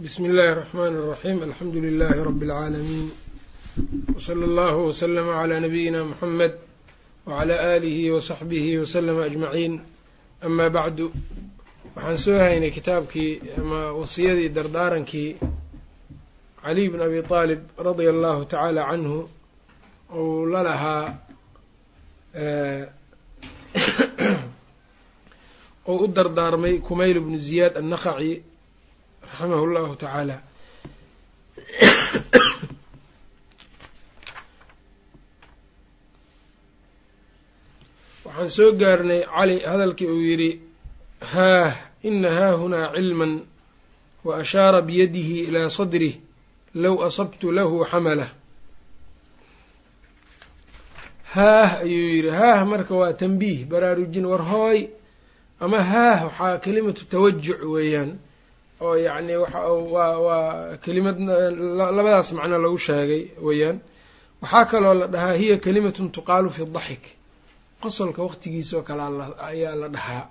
bsmi اllahi الرحmn الرaxيm alxamdu لlh rb العaalamiin wslى اllah wslm عlى nabiyina mxamed wعlى آlih وصaxbih wslm aجmaciin ama bacdu waxaan soo haynay kitaabkii ama wasiyadii dardaarankii caliy bn abi طaalib radia allahu tacaala canhu ou la lahaa ou u dardaarmay kumayl bnu ziyaad annaqaci raximah llahu tacaala. Waxaan soo gaarnay cali hadalkii uu yidhi haah ina haahunaa cilman wa ashaara biyadihi ilaa sadrih low asabtu lahu xamalah haah ayuu yidhi haah marka waa tanbiih baraarujin war hooy ama haah waxaa kelimatu tawajuc weeyaan oo yacni waxa waa waa kelimad labadaas macno lagu sheegay weeyaan. Waxaa kaloo la dhahaa hiya kelimatun tuqaalu fi daxik. Qosolka waqtigiisoo kale ayaa la dhahaa.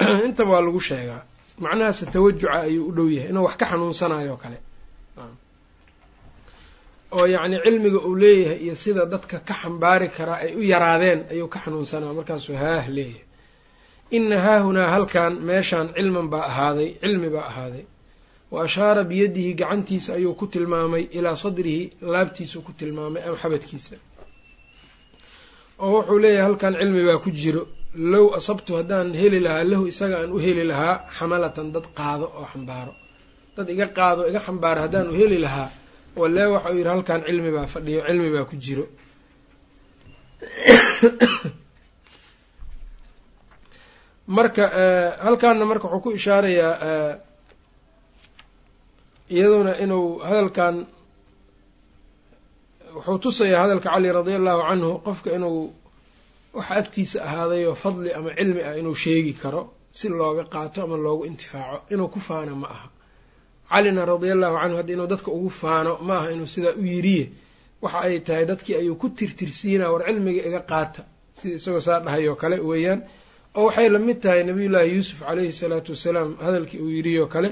Intaba waa lagu sheegaa. Macnahaase tawajuca ayuu u dhow yahay. Inuu wax ka xanuunsanayo kale. Oo yacni cilmiga uu leeyahay iyo sida dadka ka xambaari karaa ay u yaraadeen ayuu ka xanuunsanaa. Markaasuu haah leeyahay ina haahunaa halkan meeshaan cilman baa ahaaday cilmi baa ahaaday. Wa ashaara biyadihi gacantiisa ayuu ku tilmaamay ilaa sadrihi laabtiisuu ku tilmaamay ama xabadkiisa. Oo wuxuu leeyahay halkan cilmi baa ku jiro. Low asabtu haddaan heli lahaa lahu isaga aan u heli lahaa xamalatan dad qaado oo xambaaro. Dad iga qaado iga xambaaro haddaan u heli lahaa walee waxa uu yidhi halkan cilmi baa fadhiyo cilmi baa ku jiro marka halkaana marka wuxuu ku ishaarayaa iyaduna inuu hadalkan wuxuu tusayaa hadalka cali radia allahu canhu qofka inuu waxa agtiisa ahaadayoo fadli ama cilmi ah inuu sheegi karo si looga qaato ama loogu intifaaco inuu ku faano ma aha. Calina radia allahu canhu hadda inuu dadka ugu faano ma aha inuu sidaa u yiriye. Waxa ay tahay dadkii ayuu ku tirtirsiinaa war cilmiga iga qaata sida isagoo saa dhahay oo kale weeyaan oo waxay la mid tahay nabiyullaahi yuusuf calayhi salaatu wasalaam hadalkii uu yidhi oo kale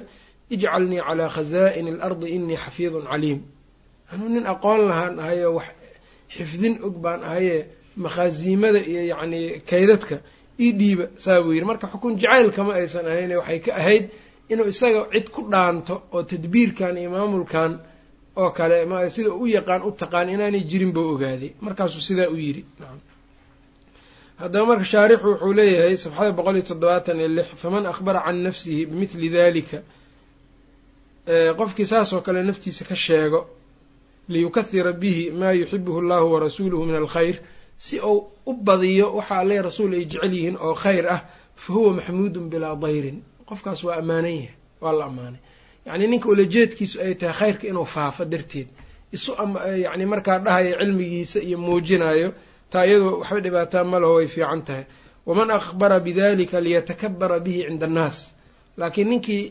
ijcalnii calaa khazaa'ini alardi inii xafiidun caliim. Anuu nin aqoon lahaan ahayoo wax xifdin og baan ahayee makhaasiimada iyo yacnii kaydadka ii dhiiba saa buu yidhi. Marka xukun jacaylkama aysan ahayne waxay ka ahayd inuu isaga cid ku dhaanto oo tadbiirkan iyo maamulkan oo kale sida u yaqaan u taqaan inaanay jirin buu ogaaday. Markaasuu sidaa u yidhi haddaba marka shaarixu wuxuu leeyahay safxada boqol iyo toddobaatan iyo lix faman akhbara can nafsihi bimithli dalika qofkii saasoo kale naftiisa ka sheego liyukahira bihi maa yuxibuhu allahu warasuuluhu min alkhayr si uu u badiyo waxa alle rasuul ay jecel yihiin oo khayr ah fa huwa maxmuudun bilaa dayrin. Qofkaas waa ammaanan yahay waa la ammaanay. Yacnii ninka ulajeedkiisu ay tahay khayrka inuu faafo darteed. Isu yacni markaa dhahaya cilmigiisa iyo muujinayo taa iyadoo waxba dhibaataa ma laho way fiican tahay. Waman akhbara bidalika liyatakabara bihi cinda annaas. Laakiin ninkii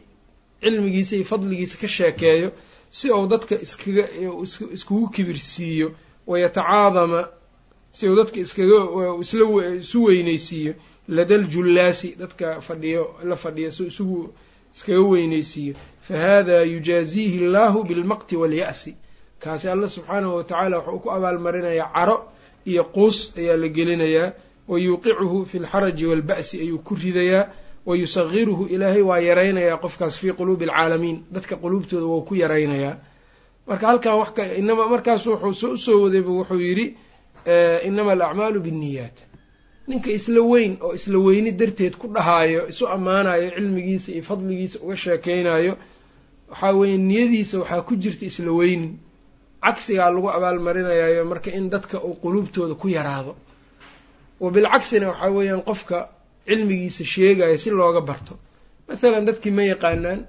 cilmigiisa iyo fadligiisa ka sheekeeyo si uu dadka iskaga iskugu kibirsiiyo wayatacaadama si uu dadka iskaga isla isu weyneysiiyo ladal jullaasi dadka fadhiyo la fadhiyo si isugu iskaga weyneysiiyo fa hada yujaaziihi allahu bilmaqti walya'si kaasi alla subxaanahu watacaala wuxuu ku abaalmarinayaa caro iyo quus ayaa la gelinayaa wa yuuqicuhu fi lxaraji waalba'si ayuu ku ridayaa wa yusagiruhu ilaahay waa yaraynayaa qofkaas fii quluubi alcaalamiin dadka quluubtooda wou ku yaraynayaa. Marka halkan wax inama markaas wuxuu u soo wadayba wuxuu yidhi inama alacmaalu binniyaat. Ninka isla weyn oo isla weyni darteed ku dhahaayo isu ammaanayo cilmigiisa iyo fadligiisa uga sheekeynayo waxaa weeye niyadiisa waxaa ku jirta isla weynin cagsigaa lagu abaalmarinayayo marka in dadka uu quluubtooda ku yaraado. Wa bilcagsina waxaa weeyaan qofka cilmigiisa sheegayo si looga barto. Mathalan dadkii ma yaqaanaan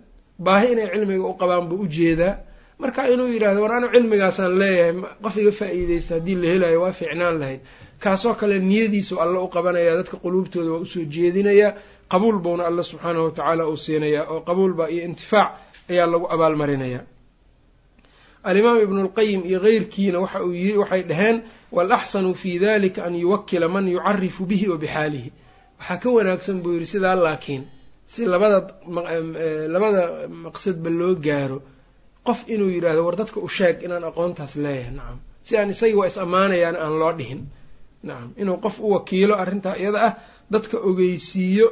baahi inay cilmiga u qabaan buu u jeedaa marka inuu yidhahdo war anu cilmigaasaan leeyahay qof iga faa-iideysta haddii la helayo waa fiicnaan lahayd. Kaasoo kale niyadiisu alla u qabanaya dadka quluubtooda waa u soo jeedinayaa qabuul buuna alla subxaanahu watacaala uu siinayaa oo qabuulba iyo intifaac ayaa lagu abaalmarinayaa alimaam ibnu lqayim iyo keyrkiina waxay dhaheen waalaxsanu fii dalika an yuwakila man yucarifu bihi wa bixaalihi. Waxaa ka wanaagsan buu yidhi sidaa laakiin si labada labada maqsadba loo gaaro qof inuu yidhaahdo war dadka u sheeg inaan aqoontaas leeyahay. Nacam si aan isagii waa is ammaanayaan aan loo dhihin. Nacam inuu qof u wakiilo arrintaa iyada ah dadka ogeysiiyo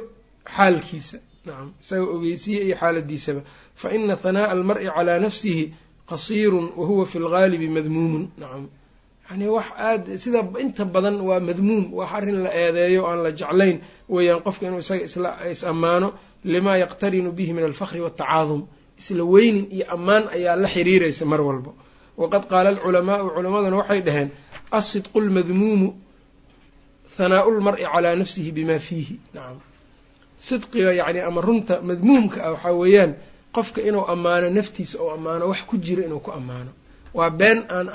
xaalkiisa. Nacam isaga ogeysiiyo iyo xaaladiisaba. Fa ina hanaa'a almar'i calaa nafsihi qasiirun wa huwa fi lgaalibi madmuumun. Nacam. Yani wax aad sida inta badan waa madmuum wax arrin la eedeeyo aan la jeclayn. Weeyaan qofka inuu isaga isla is ammaano limaa yaqtarinu bihi min alfakri waatacaadum isla weynin iyo ammaan ayaa la xiriiraysa mar walba. Waqad qaala alculamaau culammaduna waxay dhaheen asidqu lmadmuumu hanaau lmar'i calaa nafsihi bima fiihi. Nacam. Sidqiga yacni ama runta madmuumka ah waxaa weeyaan qofka inuu ammaano naftiisa oo ammaano wax ku jira inuu ku ammaano. Waa been aan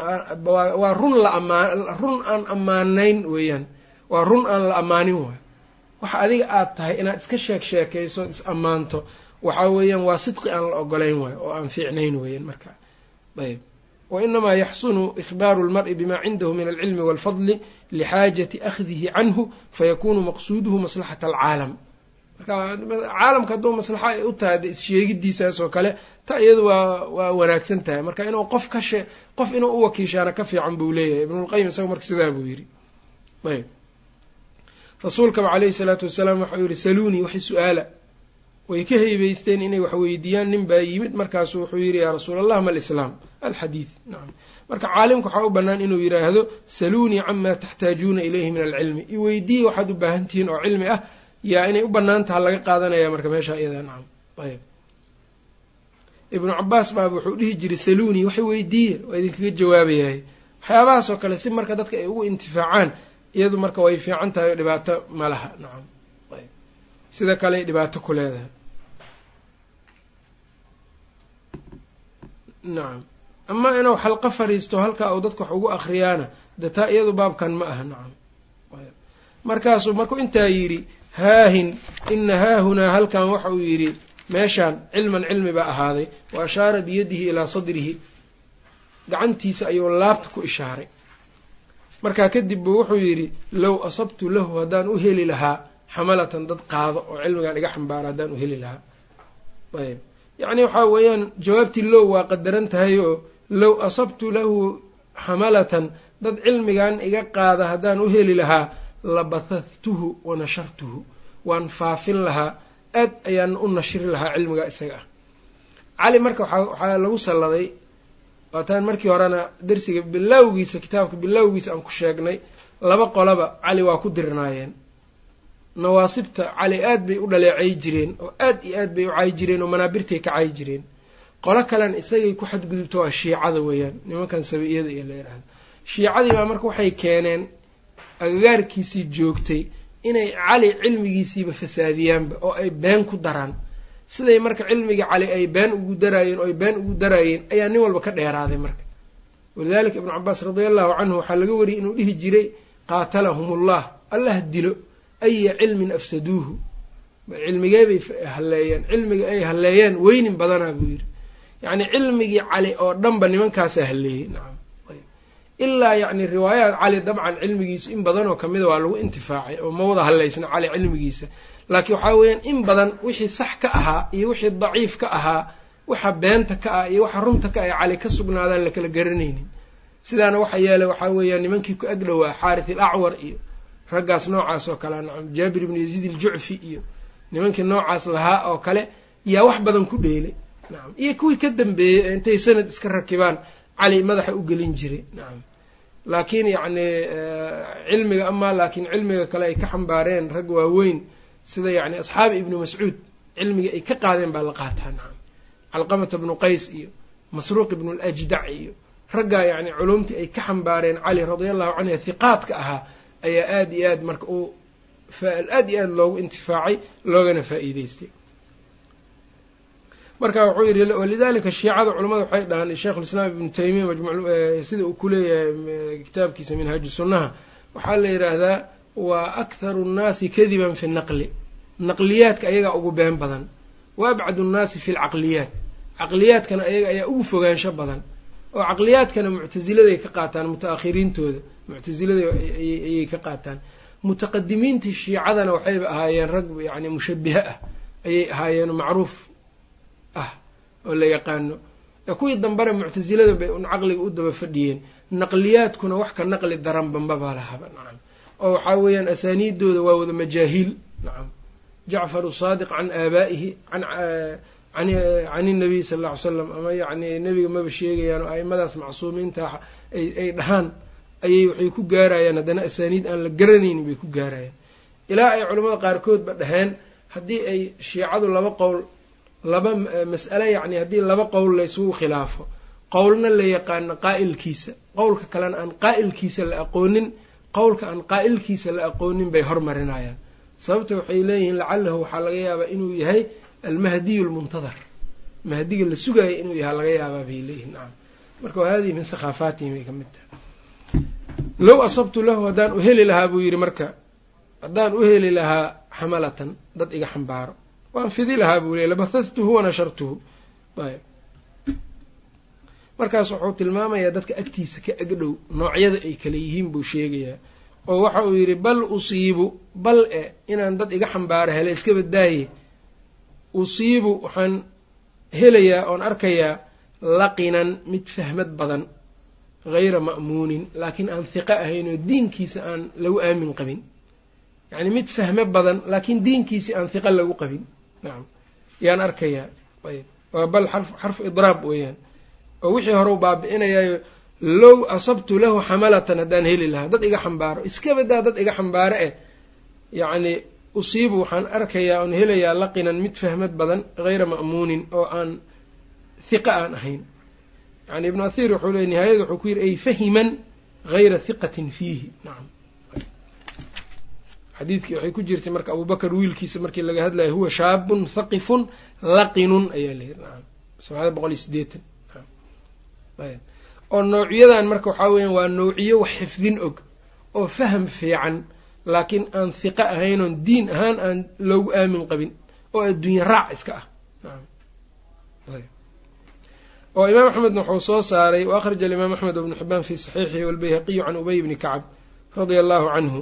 waa run la amaan run aan ammaanayn weeyaan. Waa run aan la ammaanin waayo. Waxa adiga aad tahay inaad iska sheeg sheekayso is ammaanto. Waxaa weeyaan waa sidqi aan la ogolayn waayo oo aan fiicnayn weeyaan marka. Ayb wa inamaa yaxsunu ikhbaaru lmar'i bima cindahu min alcilmi waalfadli lixaajati akhdihi canhu fayakunu maqsuuduhu maslaxata alcaalam marka caalamka hadduu maslaxa ay u tahay de issheegidiisaas oo kale ta iyadu waa waa wanaagsan tahay. Marka inuu qof ka shee qof inuu u wakiishaana ka fiican buu leeyahay. Ibnulqayim isaga marka sidaa buu yidhi. Ayb. Rasuulkaba caleyhi salaatu wasalaam waxau yihi saluunii waxay su'aala. Way ka heybeysteen inay wax weydiiyaan nin baa yimid. Markaasu wuxuu yidhi yaa rasuul allah ma alislaam alxadiid. Nacam marka caalimka waxaa u bannaan inuu yidhaahdo saluunii camaa taxtaajuuna ilayhi min alcilmi. Iweydiiya waxaad u baahan tihiin oo cilmi ah yaa inay u bannaan taha laga qaadanaya marka meesha iyada nacam ayb ibnu cabaas baaba wuxuu dhihi jiray saluunii waxay weydiiya waa idinkaga jawaabayahay. Waxyaabahaas oo kale si marka dadka ay ugu intifaacaan iyadu marka way fiican tahay dhibaato ma laha nacam ayb sida kale dhibaato ku leedahay. Nacam. Ama inuu xalqo fadhiisto halkaa uu dadka wax ugu akriyaana de taa iyadu baabkan ma aha nacam markaasuu markuu intaa yidhi haahin ina haahunaa halkan waxa uu yidhi meeshaan cilman cilmi baa ahaaday wa ashaara biyadihi ilaa sadrihi. Gacantiisa ayuu laabta ku ishaaray. Markaa kadib buu wuxuu yidhi low asabtu lahu haddaan u heli lahaa xamalatan dad qaado oo cilmigan iga xambaara haddaan u heli lahaa. Ayb. Yacni waxaa weeyaan jawaabtii low waa qadaran tahay oo low asabtu lahu xamalatan dad cilmigan iga qaada haddaan u heli lahaa labathahtuhu wa nashartuhu. Waan faafin lahaa aad ayaan u nashri lahaa cilmiga isaga ah. Cali marka waxaa lagu salladay waataan markii horena darsiga bilowgiisa kitaabka bilowgiisa aan ku sheegnay laba qolaba cali waa ku dirnaayeen. Nawaasibta cali aad bay u dhaleecay jireen oo aad iyo aad bay u cayi jireen oo manaabirtay ka cayi jireen. Qolo kalena isagay ku xadgudubto waa shiicada weeyaan nimankan sabi-iyada iyo la yidhaahdo shiicadii baa marka waxay keeneen agagaarkiisii joogtay inay cali cilmigiisiiba fasaadiyaanba oo ay been ku daraan. Siday marka cilmiga cali ay been ugu daraayeen oo ay been ugu daraayeen ayaa nin walba ka dheeraaday marka. Walidalika ibnu cabaas radia allahu canhu waxaa laga wariyay inuu dhihi jiray qaatalahumullah allah dilo aya cilmin afsaduuhu. Cilmigee bay halleeyeen cilmiga ay halleeyeen weynin badanaa buu yidhi. Yacni cilmigii cali oo dhanba nimankaasaa halleeyey nacam ilaa yacni riwaayaat cali dabcan cilmigiisu in badanoo kamida waa lagu intifaacay oo ma wada hadlaysna cali cilmigiisa. Laakiin waxaa weeyaan in badan wixii sax ka ahaa iyo wixii daciif ka ahaa waxa beenta ka ah iyo waxa runta ka ah cali ka sugnaadaan lakala garanaynin. Sidaana waxa yeelay waxaa weeyaan nimankii ku agdhowaa xaarith il acwar iyo raggaas noocaas oo kale nacam jaabir ibnu yaziid iljucfi iyo nimankii noocaas lahaa oo kale yaa wax badan ku dheelay nacam iyo kuwii ka dambeeyey ee intay sanad iska rakibaan cali madaxa u gelin jiray. Nacam laakiin yacni cilmiga amaa laakiin cilmiga kale ay ka xambaareen rag waaweyn sida yacni asxaabi ibnu mascuud cilmiga ay ka qaadeen baa la qaataa. Nacam calqamata bnu qays iyo masruuq ibnu ljdac iyo raggaa yacni culumtii ay ka xambaareen cali radia allahu canhu hiqaadka ahaa ayaa aada iyo aad marka uu aada iyo aada loogu intifaacay loogana faa-iideystay marka wuxuu yidhi walidalika shiicada culamada waxay dhahaan sheikhulislaam ibnu taymiya majmu sida uu ku leeyahay kitaabkiisa minhaaju sunnaha. Waxaa la yidhaahdaa waa akharu nnaasi kadiban fi naqli. Naqliyaadka ayagaa ugu been badan. Wa abcadu nnaasi fi lcaqliyaat caqliyaadkana ayaga ayaa ugu fogaansho badan. Oo caqliyaadkana muctasiladay ka qaataan muta-akhiriintooda ayay ka qaataan. Mutaqadimiintii shiicadana waxayba ahaayeen rag yacni mushabiha ah ayay ahaayeen macruuf oo la yaqaano. Kuwii dambena muctasilada bay un caqliga u daba fadhiyeen. Naqliyaadkuna wax ka naqli daranba maba lahaba nacam. Oo waxaa weeyaan asaaniiddooda waa wada majaahiil nacam. Jacfaru saadiq can aabaa'ihi can inabiy sal alla ly slam ama yacni nebiga maba sheegayaan oo aimadaas macsuumiinta ay dhahaan ayay waxay ku gaarayaan. Haddana asaaniid aan la garanaynin bay ku gaarayaan. Ilaa ay culamada qaarkoodba dhaheen haddii ay shiicadu laba qowl laba mas'ale yacni haddii laba qowl laysugu khilaafo. Qowlna la yaqaano qaa'ilkiisa. Qowlka kalena aan qaa'ilkiisa la aqoonin qowlka aan qaa'ilkiisa la aqoonin bay hormarinayaan. Sababta waxay leeyihiin lacalahu waxaa laga yaabaa inuu yahay almahdiyu lmuntadar mahdiga la sugaaya inuu yahaa laga yaabaa bay leeyihiin nacam marka wa hadihi min sakhaafaatihim ay ka mid tahay. Low asabtu lahu haddaan u heli lahaa buu yidhi marka haddaan u heli lahaa xamalatan dad iga xambaaro waan fidi lahaa buu leey labathadtuhu wanashartuhu ayb markaas wuxuu tilmaamayaa dadka agtiisa ka agdhow noocyada ay kala yihiin buu sheegayaa oo waxa uu yidhi bal usiibu bal e inaan dad iga xambaaro hele iska badaaye usiibu waxaan helayaa oon arkayaa laqinan mid fahmad badan hayra ma'muunin laakiin aan hiqo ahayn oo diinkiisa aan lagu aamin qabin. Yacni mid fahmo badan laakiin diinkiisi aan hiqo lagu qabin nacam yaan arkayaa ayb. Waa bal xarfu idraab weeyaan. Oo wixii hore u baabi'inayaayo low asabtu lahu xamalatan haddaan heli lahaa. Dad iga xambaaro. Iska badaa dad iga xambaaro eh. Yacni usiibu waxaan arkayaa oon helayaa laqinan mid fahmad badan hayra ma'muunin oo aan hiqa aan ahayn. Yani ibnu athiir wuxuu leey nihaayada wuxuu ku yidhi ay fahiman hayra hiqatin fiihi. Nacam xadiidkii waxay ku jirtay marka abubakar wiilkiisa markii laga hadlayo huwa shaabun haqifun laqinun ayaa la yidhi. Nacam sabcada boqol iyo sideetan oo noociyadan marka waxaa weeyaan waa noociyo wax xifdin og oo faham fiican laakiin aan hiqo ahayn oon diin ahaan aan loogu aamin qabin oo adduunye raac iska ah. Oo imaam axmedna wuxuu soo saaray wa akhraja alimaam axmed bnu xibaan fi saxiixihi walbayhaqiyu can ubay bni kacb radia allahu canhu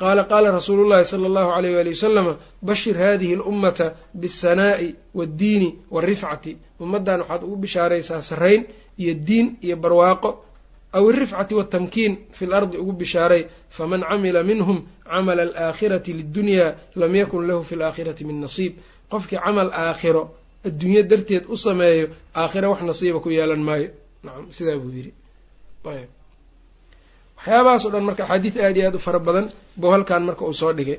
qaala qaala rasuulu llahi sala allahu alayh wali wasalama bashir hadihi alummata bisanaa'i waaddiini waarifcati ummaddan waxaad ugu bishaaraysaa sarrayn iyo diin iyo barwaaqo aw irifcati waatamkiin fi lardi ugu bishaaray faman camila minhum camala alaakhirati lidunyaa lam yakun lahu fi alaakhirati min nasiib qofkii camal aakhiro adduunyo darteed u sameeyo aakhiro wax nasiiba ku yeelan maayo nacam sidaa buu yidhi waxyaabahaas o dhan marka axaadiis aada iyo aada u fara badan buu halkan marka uu soo dhigay.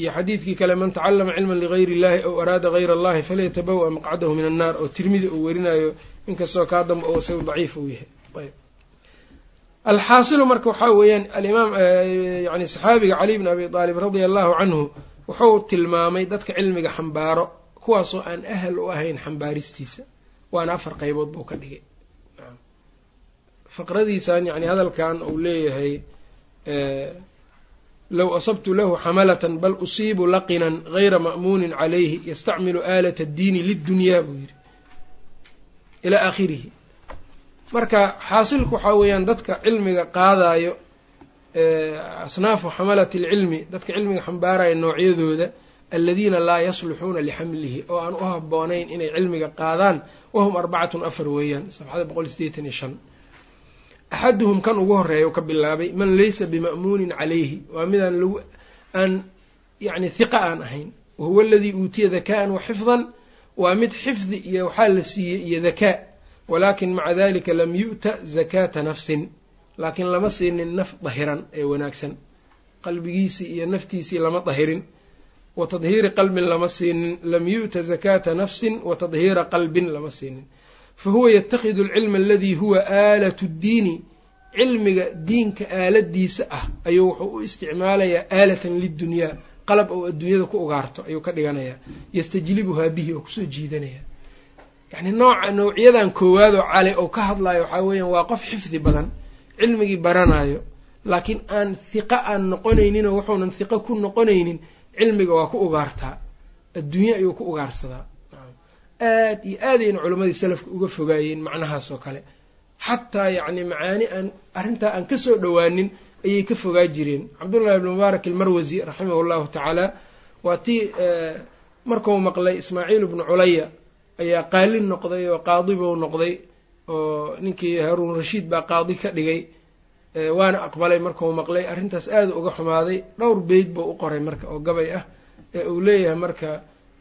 Iyo xadiidkii kale man tacallama cilman ligayri illahi aw araada gayra allahi falyatabawa maqcadahu min annaar oo tirmidi uu werinayo inkastoo kaa damba oo isaga daciif uu yahay. Ayb alxaasilu marka waxaa weeyaan alimaam yani saxaabiga cali bn abi aalib radia allahu canhu wuxuu tilmaamay dadka cilmiga xambaaro kuwaasoo aan ahal u ahayn xambaaristiisa. Waana afar qaybood buu ka dhigay faqradiisan yani hadalkan uu leeyahay low asabtu lahu xamalatan bal usiibu laqinan gayra ma'muunin calayhi yastacmilu aalat addiini lidunyaa buu yidhi ilaa aakhirihi. Marka xaasilku waxaa weeyaan dadka cilmiga qaadayo asnaafu xamalati alcilmi dadka cilmiga xambaaraya noocyadooda aladiina laa yasluxuuna lixamlihi oo aan u haboonayn inay cilmiga qaadaan wahum arbacatun afar weeyaan safxada boqol sideetan iyo shan. Axaduhum kan ugu horreeya ka bilaabay man laysa bima'muunin calayhi waa midaan lagu aan yacni hiqa aan ahayn wahuwa aladii uutiya daka'an wa xifdan waa mid xifdi iyo waxaa la siiyey iyo dakaa walaakin maca dalika lam yu'ta zakaata nafsin laakiin lama siinin naf dahiran ee wanaagsan qalbigiisii iyo naftiisii lama dahirin wa tadhiiri qalbin lama siinin. Lam yu'ta zakaata nafsin wa tadhiira qalbin lama siinin. Fahuwa yatakhidu alcilma aladii huwa aalatu ddiini cilmiga diinka aaladiisa ah ayuu wuxuu u isticmaalayaa aalatan lidunyaa qalab ou adduunyada ku ugaarto ayuu ka dhiganayaa. Yastajlibuhaa bihi oo ku soo jiidanaya yacni nooca nawciyadan koowaad oo cali ou ka hadlayo waxaa weeyaan waa qof xifdi badan cilmigii baranayo laakiin aan hiqo aan noqonayninoo wuxuunan hiqo ku noqonaynin cilmiga waa ku ugaartaa adduunye ayuu ku ugaarsadaa aad iyo aadayna culammadii salafka uga fogaayeen macnahaas oo kale. Xataa yacni macaani aan arrintaa aan ka soo dhowaanin ayay ka fogaa jireen. Cabdullahi ibni mubaarak almarwasi raximahu llahu tacaala waa tii markuu maqlay ismaaciil ibnu culaya ayaa qaalin noqday oo qaadi buu noqday oo ninkii haruun rashiid baa qaadi ka dhigay waana aqbalay markuu maqlay. Arrintaas aada uga xumaaday. Dhowr beyd buu u qoray marka oo gabay ah ee uu leeyahay marka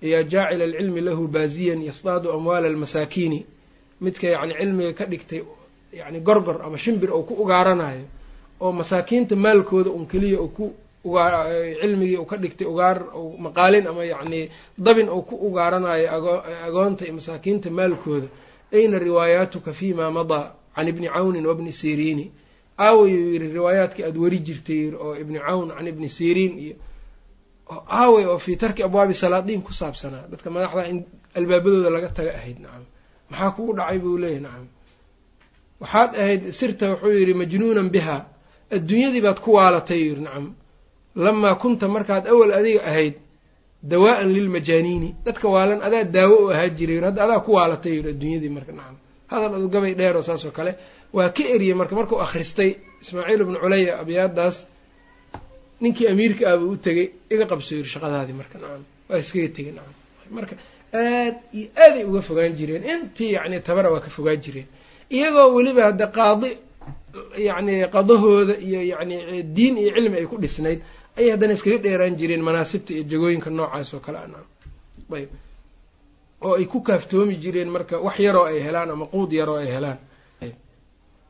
yaa jaacila alcilmi lahu baaziyan yasdaadu amwaala almasaakiini midka yacni cilmiga ka dhigtay yacni gorgor ama shimbir uu ku ugaaranayo oo masaakiinta maalkooda un keliya uu ku ugaa cilmigii uu ka dhigtay ugaar maqaalin ama yacni dabin uu ku ugaaranayo agoonta masaakiinta maalkooda. Ayna riwaayaatuka fi ma madaa? Can ibni cawnin wabni siriini aawayuu yidhi riwaayaadkii aada weri jirtay oo ibni cawn can ibni siriin iyo aaway oo fii tarki abwaabi salaadiin ku saabsanaa. Dadka madaxda in albaabadooda laga taga ahayd nacam maxaa kugu dhacay buu leeyahy nacam waxaad ahayd sirta wuxuu yidhi majnuunan bihaa adduunyadii baad ku waalatay yidhi nacam lamaa kunta markaad awal adiga ahayd dawaa'an lilmajaaniini dadka waalan adaa daawo u ahaa jiray hadda adaa ku waalatay yidhi adduunyadii marka nacam hadal adu gabay dheer oo saas oo kale waa ka eriyey marka markuu akhristay ismaaciil ibnu culaya abyaadaas ninkii amiirka ahbuu u tegey iga qabso yiri shaqadaadii marka nacam waa iskaga tegey nacam. Marka aad iyo aaday uga fogaan jireen. Intii yacni tabara waa ka fogaan jireen. Iyagoo weliba hadda qaadi yacni qadahooda iyo yacni diin iyo cilmi ay ku dhisnayd ayay haddana iskaga dheeraan jireen manaasibta iyo jagooyinka noocaas oo kale anam ayb. Oo ay ku kaaftoomi jireen marka wax yaroo ay helaan ama quud yaroo ay helaan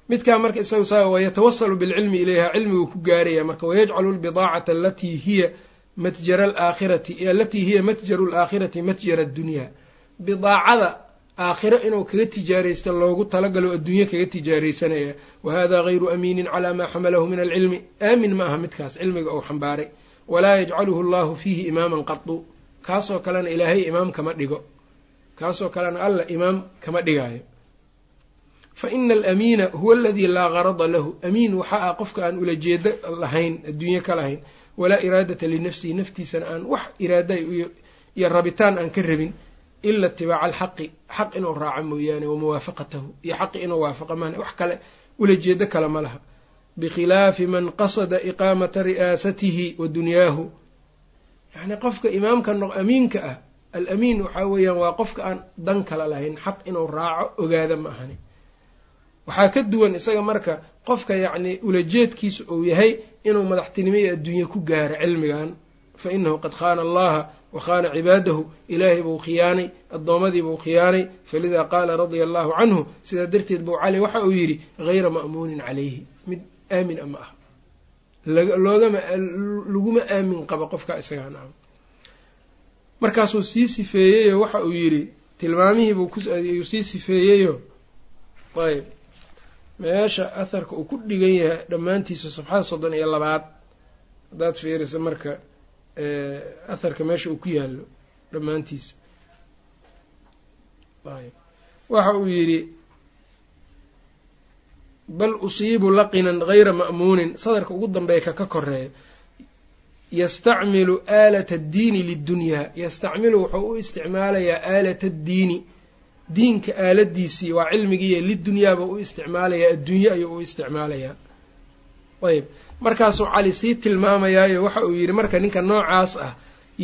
midkaa marka isaga wayatawasalu bilcilmi ilayha cilmiguu ku gaaraya marka wayajcalu lbidaacata alatii hiya matjara alaakhirati alatii hiya matjaru alaakhirati matjara addunyaa bidaacada aakhiro inuu kaga tijaaraysta loogu talagalo adduunye kaga tijaaraysanaya. Wahada gayru amiinin calaa maa xamalahu min alcilmi. Aamin ma aha midkaas cilmiga uu xambaaray. Walaa yajcaluhu allahu fiihi imaaman qadu kaasoo kalena ilaahay imaam kama dhigo. Kaasoo kalena alla imaam kama dhigaayo fa ina alamiina huwa aladii laa garada lahu amiin waxaa ah qofka aan ulajeedo lahayn adduunye ka lahayn walaa iraadata linafsihi naftiisana aan wax iraada iyo rabitaan aan ka rabin ila itibaaca alxaqi xaq inuu raaco mooyaane wa muwaafaqatahu iyo xaqi inuu waafaqa maana wax kale ulajeedo kale ma laha bikhilaafi man qasada iqaamata ri'aasatihi wa dunyaahu yacni qofka imaamka amiinka ah alamiin waxaa weeyaan waa qofka aan dan kale lahayn xaq inuu raaco ogaada ma ahani waxaa ka duwan isaga marka qofka yacni ulajeedkiisa uu yahay inuu madaxtinimo iyo adduunye ku gaaro cilmigan. Fa inahu qad khaana allaha wa khaana cibaadahu. Ilaahay buu khiyaanay addoommadii buu khiyaanay. Falidaa qaala radia allahu canhu sidaa darteed buu cali waxa uu yidhi hayra ma'muunin calayhi. Mid aamin ama ah. Laguma aamin qabo qofka isagaa nacam markaasuu sii sifeeyeyo waxa uu yidhi tilmaamihiibuu kuyuu sii sifeeyeyo ayb meesha aharka uu ku dhigan yahay dhammaantiisa safxada soddon iyo labaad haddaad fiiriso marka aharka meesha uu ku yaallo dhammaantiisa waxa uu yidhi bal usiibu laqinan hayra ma'muunin. Sadarka ugu dambeeya ka ka koreeya yastacmilu aalata addiini lidunyaa yastacmilu wuxuu u isticmaalayaa aalata addiini diinka aaladiisii waa cilmigiiyo lidunyaaba u isticmaalayaa adduunye ayuu u isticmaalayaa ayb markaasuu cali sii tilmaamayaayo waxa uu yidhi marka ninka noocaas ah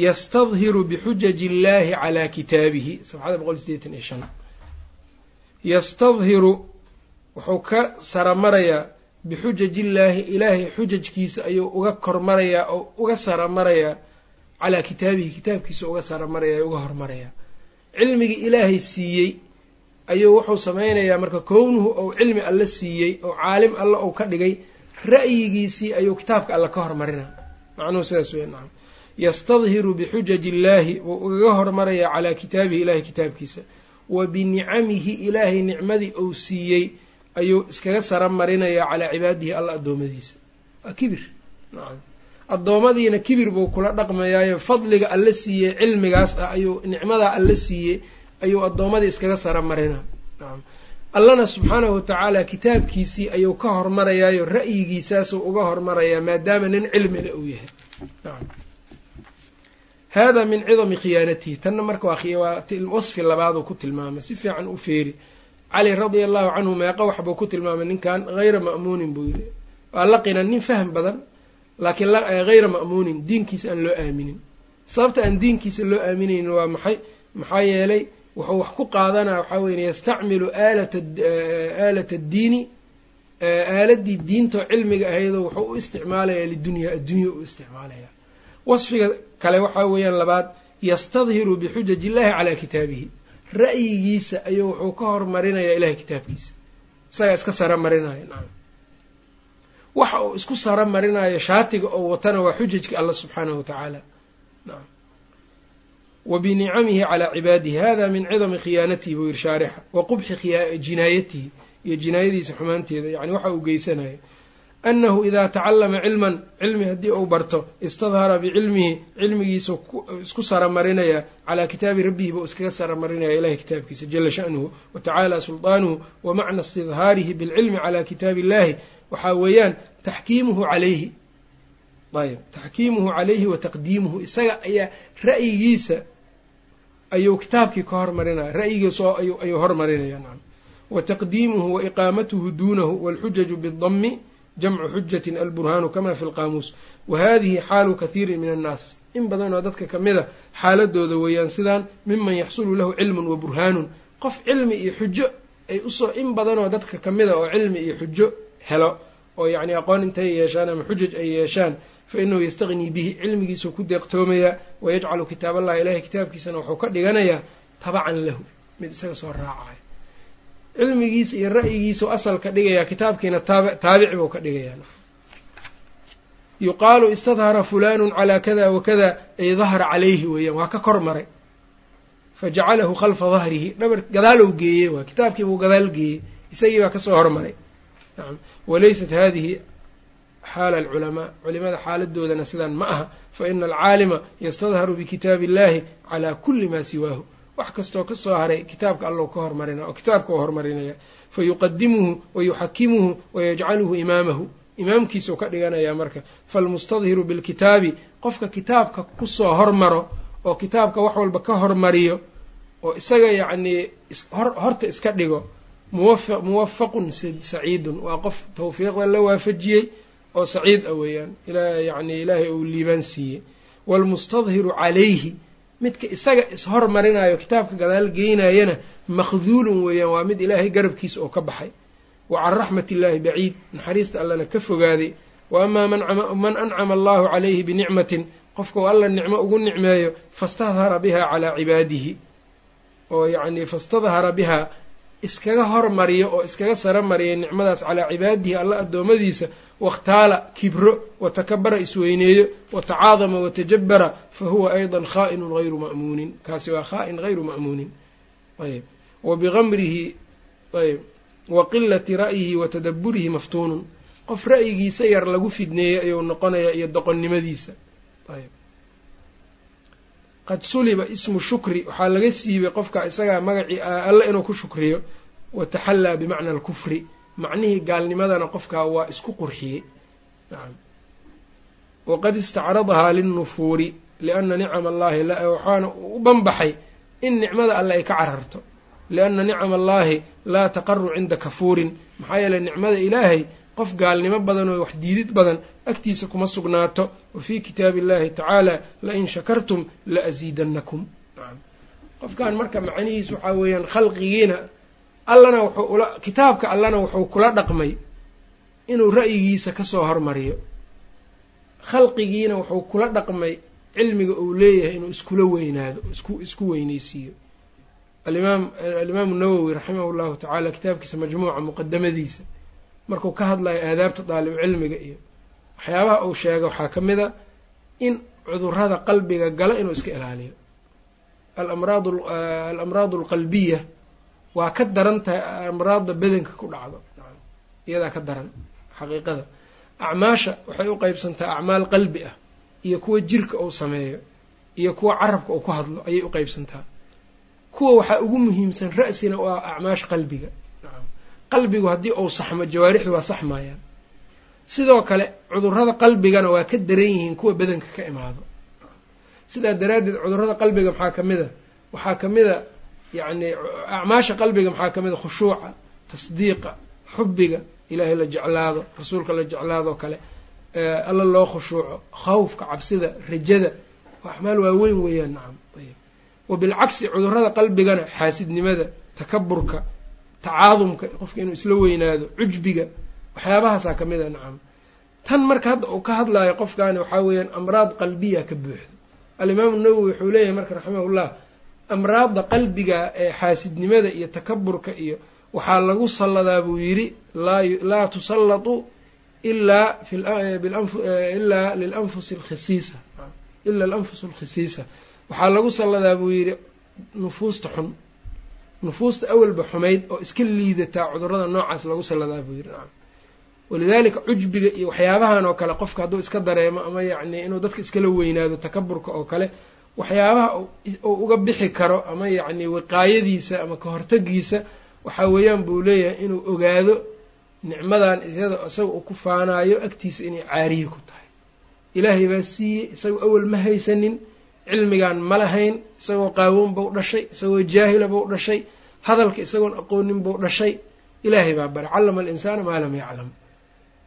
yastadhiru bixujaji illaahi calaa kitaabihi. Sabxada boqol sideetan iyo shan. Yastadhiru wuxuu ka saramarayaa bixujajillaahi ilaahay xujajkiisa ayuu uga kormarayaa oo uga saramarayaa calaa kitaabihi kitaabkiisa uga saramarayaa uga hormarayaa cilmigii ilaahay siiyey ayuu wuxuu samaynayaa marka kownuhu ou cilmi alle siiyey oo caalim alle ou ka dhigay ra'yigiisii ayuu kitaabka alle ka hormarina. Macnuhu sidaas wey nacam yastadhiru bixujaji illaahi wuu ugaga hormarayaa calaa kitaabihi ilaahay kitaabkiisa. Wa binicamihi ilaahay nicmadii ou siiyey ayuu iskaga sara marinayaa calaa cibaadihi alla addoommadiisa waa kibir. Nacam addoommadiina kibir buu kula dhaqmayaayo fadliga alle siiyey cilmigaas ah ayuu nicmadaa alle siiyey ayuu addoommadii iskaga sara marina. Allana subxaanahu watacaala kitaabkiisii ayuu ka hormarayaayo ra'yigiisaasuu uga hormarayaa maadaama nin cilmile uu yahay. Hada min cidami khiyaanatihi. Tanna marka waa wasfi labaaduu ku tilmaamay. Si fiican u feeri cali radia allahu canhu meeqa waxbuu ku tilmaamay ninkan hayra ma'muunin buu yidhi. Waa laqinan nin fahm badan laakiin hayra ma'muunin diinkiisa aan loo aaminin. Sababta aan diinkiisa loo aaminaynin waa maxay? Maxaa yeelay wuxuu wax ku qaadanaya waxaa weya yastacmilu aalata aalata addiini aaladii diintao cilmiga ahaydoo wuxuu u isticmaalayaa lidunyaa addunya u isticmaalaya wasfiga kale waxaa weeyaan labaad yastadhiru bixujaji illahi calaa kitaabihi. Ra'yigiisa ayuu wuxuu ka hormarinayaa ilahay kitaabkiisa. Isagaa iska sara marinaya waxa uu isku sara marinayo shaatiga oo watana waa xujajka allah subxaanahu wa tacaala. Wa binicamihi calaa cibaadihi hada min cidami khiyaanatihi buu yiri shaarixa. Wa qubxi jinaayatihi iyo jinaayadiisa xumaanteeda yani waxa uu geysanayo. Annahu idaa tacallama cilman cilmi haddii uu barto istadhara bicilmihi cilmigiisa isku saramarinaya calaa kitaabi rabbihi buu iskaga saramarinaya ilahay kitaabkiisa jala sha'nuhu wa tacaala sulطaanuhu wa macna istidhaarihi bilcilmi calaa kitaabi illahi waxaa weeyaan taxkiimuhu calayhi. Ayb taxkiimuhu calayhi wa taqdiimuhu. Isaga ayaa ra'yigiisa ayuu kitaabkii ka hormarinaya ra'yigiisa ayuu hormarinaya nacam wa taqdiimuhu wa iqaamatuhu duunahu walxujaju bidami jamcu xujatin alburhaanu kama fi lqaamuus wa hadihi xaalu kathiirin min annaas. In badan oo dadka ka mida xaaladooda weeyaan sidaan miman yaxsulu lahu cilmun wa burhaanun. Qof cilmi iyo xujo ay u soo in badanoo dadka ka mida oo cilmi iyo xujo helo oo yacni aqoon intay yeeshaan ama xujaj ay yeeshaan fa inahu yastaqnii bihi cilmigiisuu ku deeqtoomayaa wayajcalu kitaab allahi ilahay kitaabkiisana wuxuu ka dhiganayaa tabacan lahu mid isaga soo raacaya cilmigiisa iyo ra'yigiisau asal ka dhigayaa kitaabkiina taabici buu ka dhigayaa. Yuqaalu istadhara fulaanun calaa kada wakada ay dahara calayhi weeyaan waa ka kor maray. Fajacalahu khalfa dahrihi dhabar gadaalow geeyey waa kitaabkiibuu gadaal geeyey isagii baa ka soo hormaray nacam walaysat hadihi xaala alculamaa culimada xaaladoodana sidaan ma aha fa ina alcaalima yastadharu bikitaabi illahi calaa kulli maa siwaahu wax kastoo ka soo haray kitaabka allow ka hormarina oo kitaabka u hormarinaya fa yuqadimuhu wa yuxakimuhu wa imaamahu imaamkiisuu ka dhiganayaa marka falmustadhiru bilkitaabi qofka kitaabka ku soo hormaro oo kitaabka wax walba ka hormariyo oo isaga yacnii horta iska dhigo muwafaqun saciidun. Waa qof tawfiiqda la waafajiyey oo saciid ah weeyaan. Yani ilaahay uu liibaan siiyey. Waalmustadhiru calayhi. Midka isaga ishormarinayo kitaabka gadaal geynayana makhduulun weeyaan. Waa mid ilaahay garabkiisa oo ka baxay. Wa can raxmat illaahi baciid. Naxariista allana ka fogaaday. Wa amaa man ancama allahu calayhi binicmatin. Qofkau alla nicmo ugu nicmeeyo fastadhara biha calaa cibaadihi. Oo yacnii fastadhara bihaa iskaga hormariyo oo iskaga sara mariya nicmadaas calaa cibaadihi alla addoommadiisa wakhtaala kibro watakabara isweyneeyo watacaadama watajabara fa huwa aydan khaa'inun hayru ma'muunin. Kaasi waa khaa'in hayru ma'muunin. Ayb wa bigamrihi ayb wa qilati ra'yihi wa tadabburihi maftuunun. Qof ra'yigiisa yar lagu fidneeyey ayuu noqonayaa iyo doqonnimadiisa. Ayb qad suliba ismu shukri waxaa laga siibay qofka isagaa magacii alle inuu ku shukriyo wa taxallaa bimacna alkufri. Macnihii gaalnimadana qofkaa waa isku qurxiyey. Waqad istacradahaa linnufuuri lianna nicama allaahi waxaana u banbaxay in nicmada alle ay ka cararto. Lianna nicama allaahi laa taqaru cinda kafuurin maxaa yeeley nicmada ilaahay qof gaalnimo badan oo wax diidid badan agtiisa kuma sugnaato. Wa fii kitaabi illahi tacaala lain shakartum la asiidannakum qofkan marka macnihiis waxaa weeyaan khalqigiina allana wuxuu ula kitaabka allana wuxuu kula dhaqmay inuu ra'yigiisa ka soo hormariyo. Khalqigiina wuxuu kula dhaqmay cilmiga uu leeyahay inuu iskula weynaado isku isku weyneysiiyo alimaam alimaamu nawowi raximahu llahu tacaala kitaabkiisa majmuuca muqadamadiisa markuu ka hadlayo aadaabta daalibu cilmiga iyo waxyaabaha uu sheega waxaa ka mid a in cudurrada qalbiga gala inuu iska ilaaliyo. Alamraad alamraad alqalbiya waa ka daran tahay amraadda bedanka ku dhacdo. Iyadaa ka daran xaqiiqada. Acmaasha waxay u qeybsantaa acmaal qalbi ah iyo kuwa jirka uu sameeyo iyo kuwa carabka uu ku hadlo ayay u qeybsantaa kuwa waxaa ugu muhiimsan ra'sina waa acmaasha qalbiga qalbigu haddii uu saxmo jawaarixdu waa saxmayaan sidoo kale cudurrada qalbigana waa ka daran yihiin kuwa bedanka ka imaado. Sidaa daraaddeed cudurrada qalbiga maxaa ka mid a? Waxaa ka mid a yacni acmaasha qalbiga maxaa ka mid a? Khushuuca tasdiiqa xubbiga ilaahay la jeclaado rasuulka la jeclaadoo kale alla loo khushuuco khawfka cabsida rajada. Waa acmaal waaweyn weeyaan nacam ayb wa bilcagsi cudurrada qalbigana xaasidnimada takaburka tacaadumka qofka inuu isla weynaado cujbiga waxyaabahaasaa ka mid a nacam. Tan marka hadda uu ka hadlaayo qofkaani waxaa weeyaan amraad qalbiya ka buuxdo. Alimaamu nawowi wuxuu leeyahay marka raximahullah amraadda qalbiga ee xaasidnimada iyo takaburka iyo waxaa lagu salladaa buu yidhi laa tusallatu ilaa ilaa lilanfusi alkhisiisa. Ila alanfus alkhisiisa. Waxaa lagu salladaa buu yidhi nufuusta xun nufuusta awalba xumayd oo iska liidataa cudurrada noocaas lagu salladaa buu yidhi nacam. Walidaalika cujbiga iyo waxyaabahan oo kale qofka hadduu iska dareemo ama yacni inuu dadka iskala weynaado takaburka oo kale waxyaabaha uu uga bixi karo ama yacni wiqaayadiisa ama ka hortagiisa waxaa weeyaan buu leeyahay inuu ogaado nicmadan iyada isaga uu ku faanaayo agtiisa inay caariye ku tahay. Ilaahay baa siiyey isagoo awal ma haysanin cilmigan ma lahayn isagoo qaawoon bau dhashay isagoo jaahila bau dhashay hadalka isagoon aqoonin bau dhashay ilaahay baa baray callama alinsaana maa lam yaclam.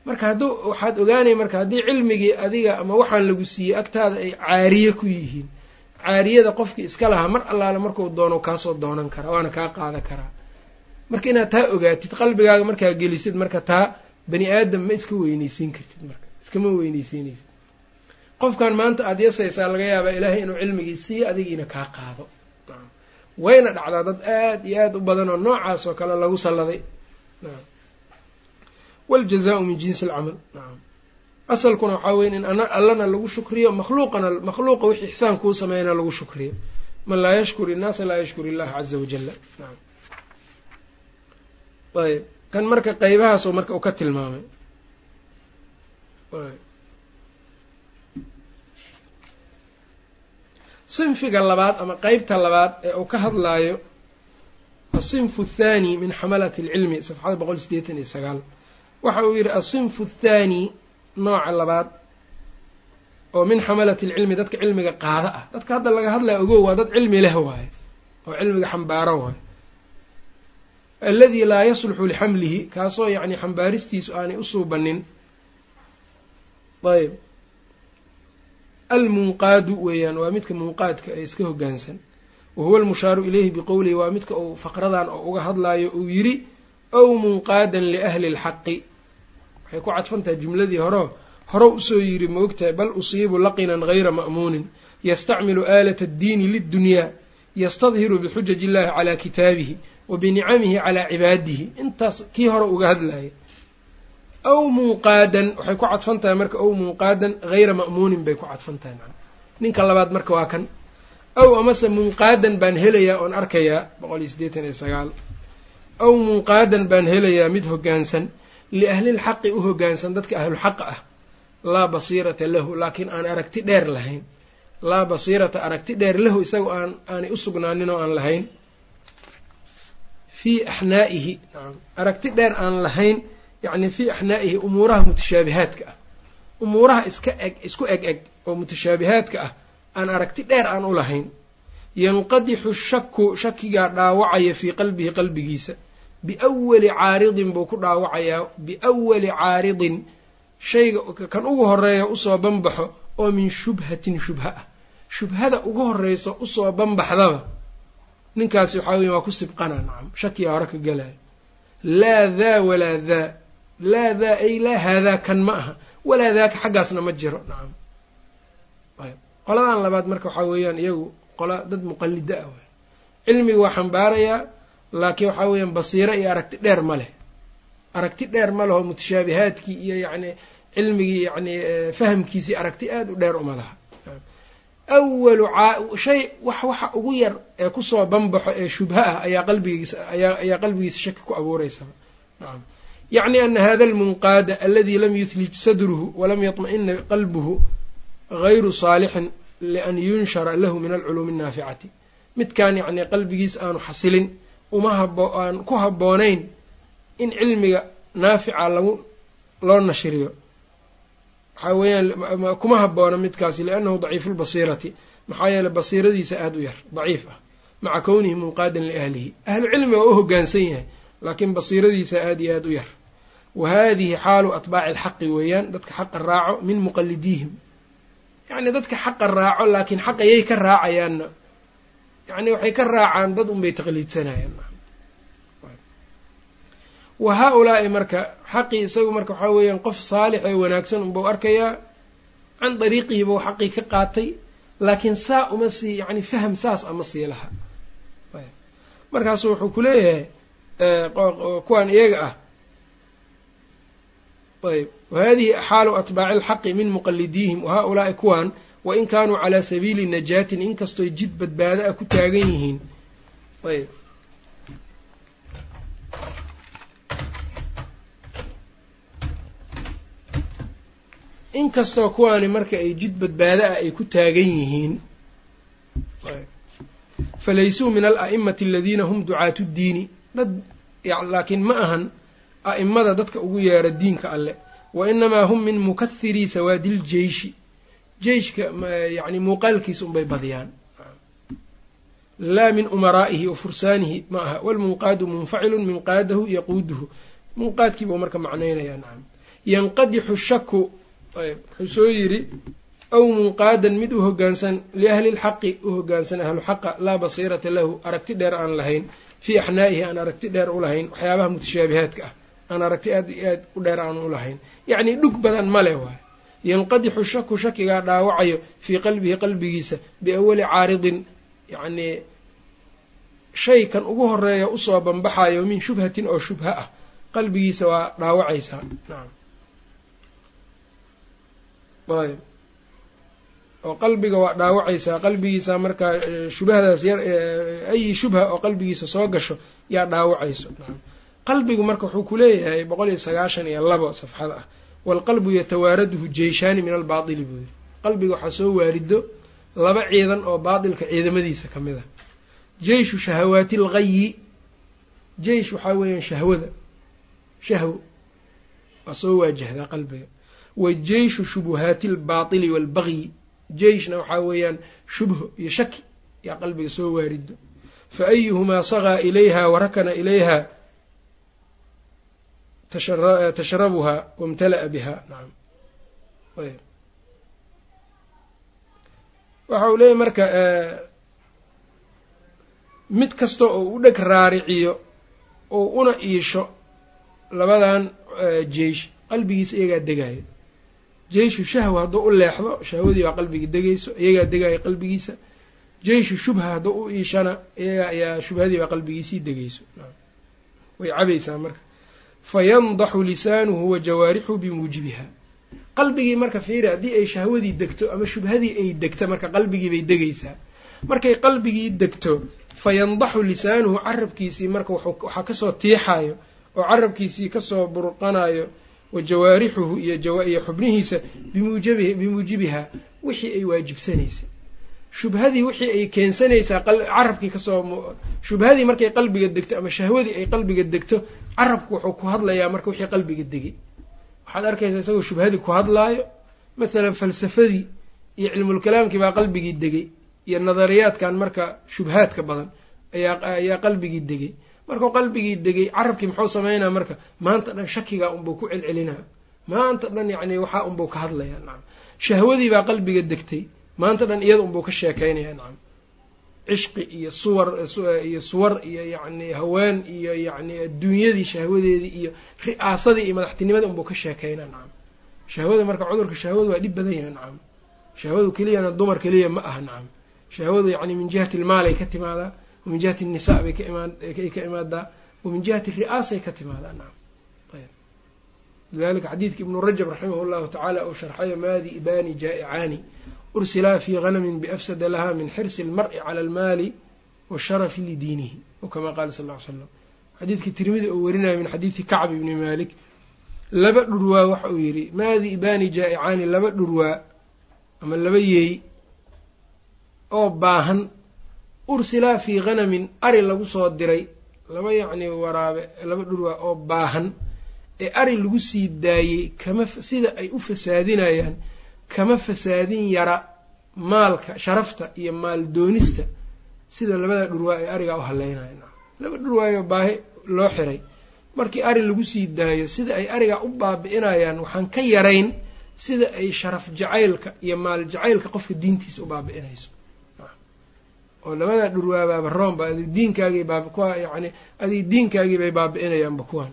Marka hadduu waxaad ogaanaya marka haddii cilmigii adiga ama waxaan lagu siiyey agtaada ay caariye ku yihiin caariyada qofkii iska lahaa mar allaale markuu doono kaasoo doonan karaa waana kaa qaadan karaa. Marka inaad taa ogaatid qalbigaaga markaa gelisid marka taa bani aadam ma iska weyneysiin kartid marka iskama weyneysiinaysid qofkan maanta aada yasaysaa laga yaabaa ilaahay inuu cilmigii siiyo adigiina kaa qaado wayna dhacdaa dad aada iyo aada u badan oo noocaas oo kale lagu salladay wاljazaءu min jinsi اlcamal nacam asalkuna waxaa weya in allana lagu shukriyo makhluuqana makhluuqa wixii ixsaan kuu sameeyana lagu shukriyo man laa yashkur innaasa laa yashkur illaha caza wajala nacam ayb kan marka qeybahaasoo marka uu ka tilmaamay Sinfiga labaad ama qeybta labaad ee uu ka hadlaayo asinfu athaani min xamalati alcilmi safxada boqol sideetan iyo sagaal. Waxa uu yidhi asinfu athaani nooca labaad oo min xamalati alcilmi dadka cilmiga qaada ah. Dadka hadda laga hadlaya ogow waa dad cilmi leh waaye oo cilmiga xambaaro waaye. Alladii laa yasluxu lixamlihi kaasoo yacni xambaaristiisu aanay u suubanin ayb almunqaadu weeyaan waa midka munqaadka ee iska hoggaansan wa huwa almushaaru ilayhi biqowlihi waa midka uu faqradan oo uga hadlaayo uu yidhi ow munqaadan liahli lxaqi waxay ku cadfantahay jumladii horeo hore u soo yidhi maogtahay bal usiibu laqinan gayra ma'muunin yastacmilu aalata addiini liddunyaa yastadhiru bixujaji illahi calaa kitaabihi wa binicamihi calaa cibaadihi. Intaas kii hore uga hadlaya aw munqaadan waxay ku cadfan tahay marka ow munqaadan hayra ma'muunin bay ku cadfan tahay maa ninka labaad marka waa kan aw amase munqaadan baan helayaa oon arkayaa boqol iyo siddeetan iyo sagaal. Aw munqaadan baan helayaa mid hoggaansan liahlilxaqi u hoggaansan dadka ahlulxaqa ah. Laa basiirata lahu laakiin aan aragti dheer lahayn. Laa basiirata aragti dheer lahu isagoo aan aanay u sugnaanin aan lahayn. Fii axnaa'ihi aragti dheer aan lahayn yacni fii axnaa'ihi umuuraha mutashaabihaadka ah umuuraha iska eg isku eg eg oo mutashaabihaadka ah aan aragti dheer aan u lahayn yanqadixu shaku shakigaa dhaawacaya fii qalbihi qalbigiisa biawali caaridin buu ku dhaawacayaa biawali caaridin shayga kan ugu horreeya u soo banbaxo oo min shubhatin shubha ah shubhada ugu horeyso u soo banbaxdaba ninkaasi waxaa weya waa ku sibqana nacam shakiyaa hore ka gelaya laa daa walaa daa laa daa ay laa haadaa kan ma aha. Walaa daaka xaggaasna ma jiro. Nacam ayb qoladan labaad marka waxaa weeyaan iyagu qola dad muqallida ah waay. Cilmiga waa xambaarayaa laakiin waxaa weeyaan basiiro iyo aragti dheer ma leh. Aragti dheer ma leho mutashaabihaadkii iyo yacni cilmigii yacni fahamkiisii aragti aada u dheer uma laha. Awalu shay wax waxa ugu yar ee ku soo banbaxo ee shubha ah ayaa qalbigiisa ayaa ayaa qalbigiisa shaki ku abuureysaba nacam yacni ana hada almunqaada aladi lam yuhlij sadruhu walam yaطma'ina qalbuhu gayru saalixin lian yunshara lahu min alculuumi annaaficati midkaan yacni qalbigiisa aanu xasilin uma habo aan ku habboonayn in cilmiga naafica lagu loo nashriyo waxaa weeyaan kuma habboona midkaasi liannahu daciifu lbasiirati maxaa yeeley basiiradiisa aada u yar daciif ah maca kownihi munqaadan liahlihi ahlu cilmi waa u hoggaansan yahay laakiin basiiradiisa aada iyo aada u yar wa haadihi xaalu atbaaci alxaqi weeyaan dadka xaqa raaco min muqalidiihim yacni dadka xaqa raaco laakiin xaqa yay ka raacayaanna yacni waxay ka raacaan dad unbay taqliidsanayaan wa haa-ulaa'i marka xaqii isagu marka waxaa weeyaan qof saalix ee wanaagsan unbau arkayaa can dariiqihi bau xaqii ka qaatay laakiin saa uma sii yani faham saas ama sii laha markaasu wuxuu ku leeyahay kuwan iyaga ah ayb wahadihi xaalu atbaaci alxaqi min muqalidiihim wahaa-ulaa'i kuwan wain kaanuu calaa sabiili najaatin inkastoy jid badbaado ah ku taagan yihiin ayb inkastoo kuwaani marka ay jid badbaado ah ay ku taagan yihiin falaysuu min ala'imati aladiina hum ducaatu ddiini dad laakiin ma ahan a'imada dadka ugu yeera diinka alleh wa inamaa hum min mukahirii sawaadi ljeyshi jeyshka yani muuqaalkiisa unbay badiyaan. Laa min umaraa'ihi wa fursaanihi ma aha. Walmunqaadu munfacilun minqaadahu yaquuduhu. Munqaadkiibuu marka macnaynayaa nacam yanqadixu shaku wuxuu soo yidhi aw munqaadan mid u hoggaansan liahli lxaqi u hoggaansan ahlu xaqa laa basiirata lahu aragti dheer aan lahayn. Fii axnaa'ihi aan aragti dheer u lahayn waxyaabaha mutashaabihaadka ah aan aragti aad iyo aad u dheer aan u lahayn. Yacnii dhug badan male waay. Yanqadixu shaku shakigaa dhaawacayo fii qalbihi qalbigiisa biawali caaridin. Yacnii shay kan ugu horreeya u soo banbaxayo min shubhatin oo shubha ah. Qalbigiisa waa dhaawacaysaa. Nacam ayb oo qalbiga waa dhaawacaysaa. Qalbigiisa markaa shubahdaas yar ayi shubha oo qalbigiisa soo gasho yaa dhaawacayso. Nacam qalbigu marka wuxuu ku leeyahay boqol iyo sagaashan iyo labo safxada ah. Waalqalbu yatawaaraduhu jeyshaani min albaatili buu yiri qalbiga waxaa soo waarido laba ciidan oo baatilka ciidamadiisa ka mid ah. Jeyshu shahawaati alghayi jeysh waxaa weeyaan shahwada. Shahwo waa soo waajahdaa qalbiga. Wa jeyshu shubuhaati albaatili waalbagyi jeyshna waxaa weeyaan shubho iyo shaki yaa qalbiga soo waarido. Fa ayuhumaa sagaa ilayha warakana ilayha tashrabuhaa wamtala'a biha nacam ayb waxa uu leeyahy marka mid kasta oo u dheg raariciyo oo una iisho labadan jeish qalbigiisa iyagaa degaayo. jeyshu shahwa hadduu u leexdo shahwadii baa qalbiga degayso iyagaa degaayo qalbigiisa. jeyshu shubha hadduu u iishana iyagaa ayaa shubhadii baa qalbigiisii degayso. Way cabaysaa marka fayandaxu lisaanuhu wa jawaarixu bimuujibiha qalbigii marka fiiri haddii ay shahwadii degto ama shubhadii ay degto marka qalbigii bay degaysaa. Markay qalbigii degto fayandaxu lisaanuhu carabkiisii marka waxaa ka soo tiixayo oo carabkiisii ka soo burqanayo wa jawaarixuhu iyo xubnihiisa bimuujibiha wixii ay waajibsanaysay shubhadii wixii ay keensanaysaa carabkii ka soo shubhadii markay qalbiga degto ama shahwadii ay qalbiga degto carabku wuxuu ku hadlayaa marka wixii qalbiga degay waxaad arkaysaa isagoo shubhadii ku hadlaayo mathalan falsafadii iyo cilmulkalaamkii baa qalbigii degay iyo nadariyaadkan marka shubhaadka badan ayaa qalbigii degay. Markuu qalbigii degay carabkii muxuu sameynaa marka maanta dhan shakigaa unbuu ku celcelinaa. Maanta dhan yacni waxaa unbuu ka hadlayaa nacam shahwadii baa qalbiga degtay maanta dhan iyada unbuu ka sheekeynayaa nacam. Cishqi iyo suwar iyo suwar iyo yacni haween iyo yacni adduunyadii shahwadeedii iyo ri'aasadii iyo madaxtinimadii unbuu ka sheekeynaa nacam. Shahwada marka cudurka shahwadu waa dhib badan yaha nacam. Shahwadu keliyana dumar keliya ma aha nacam. Shahwadu yacni min jihati ilmaal ay ka timaadaa wamin jihati nisa bay kaay ka imaadaa wamin jihati ri'aasay ka timaadaa nacam. Ayb lidalika xadiidka ibnu rajab raximah llahu tacaala uu sharxayo maadi ibani jaa'icaani ursilaa fii ganamin biafsada laha min xirsi almar'i cala almaali washarafi lidiinihi o kama qaala sal ly slam xadiidkii tirmidi uu werinayo min xadiidi kacb ibni malik laba dhurwaa waxa uu yidhi maadi ibani jaa'icaani laba dhurwaa ama laba yeey oo baahan ursilaa fii hanamin ari lagu soo diray laba yacni waraabe laba dhurwaa oo baahan ee ari lagu sii daayey kama sida ay u fasaadinayaan kama fasaadin yara maalka sharafta iyo maal doonista sida labada dhurwaa ee arigaa u haleynayo laba dhurwaayo baahi loo xiray. Markii ari lagu sii daayo sida ay arigaa u baabi'inayaan waxaan ka yarayn sida ay sharaf jacaylka iyo maal jacaylka qofka diintiisa u baabi'inayso. Oo labada dhurwaabaaba roomba adi diinkaagii baab kuwa yani adig diinkaagii bay baabi'inayaanba kuwan.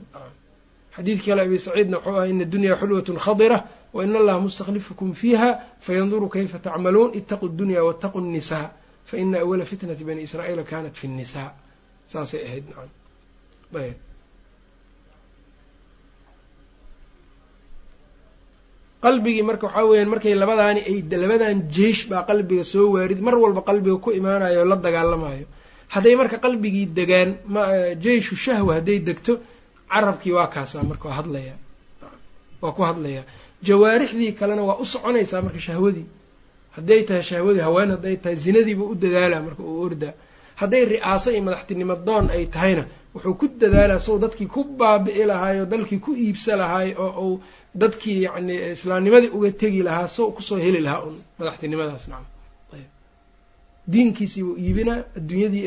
Xadiidkii kale abi saciidna wuxuu ah ina dunyaa xulwatun khadira wa in allaha mustaklifukum fiiha fayanduru kayfa tacmaluun itaquu dunya waataquu nnisaa fa ina awala fitnati bani israa'iila kanat fi nnisaa saasay ahayd nacam qalbigii marka waxaa weeyaan markay labadaani ay labadan jeish baa qalbiga soo waarid mar walba qalbiga ku imaanayo la dagaalamayo hadday marka qalbigii degaan jeishu shahwa hadday degto carabkii waa kaasaa marka waa hadlayaa waa ku hadlayaa jawaarixdii kalena waa u soconaysaa marka shahwadii hadday tahay shahwadii haween hadday tahay zinadiiba u dadaalaa marka uu ordaa hadday ri'aaso iyo madaxtinimo doon ay tahayna wuxuu ku dadaalaa sow dadkii ku baabi'i oo dalkii ku iibsa lahaay oo uu dadkii yacni islaamnimadii uga tegi lahaa sow ku soo heli lahaa un madaxtinimadaas nacam diinkiisiibuu iibinaa adduunyadii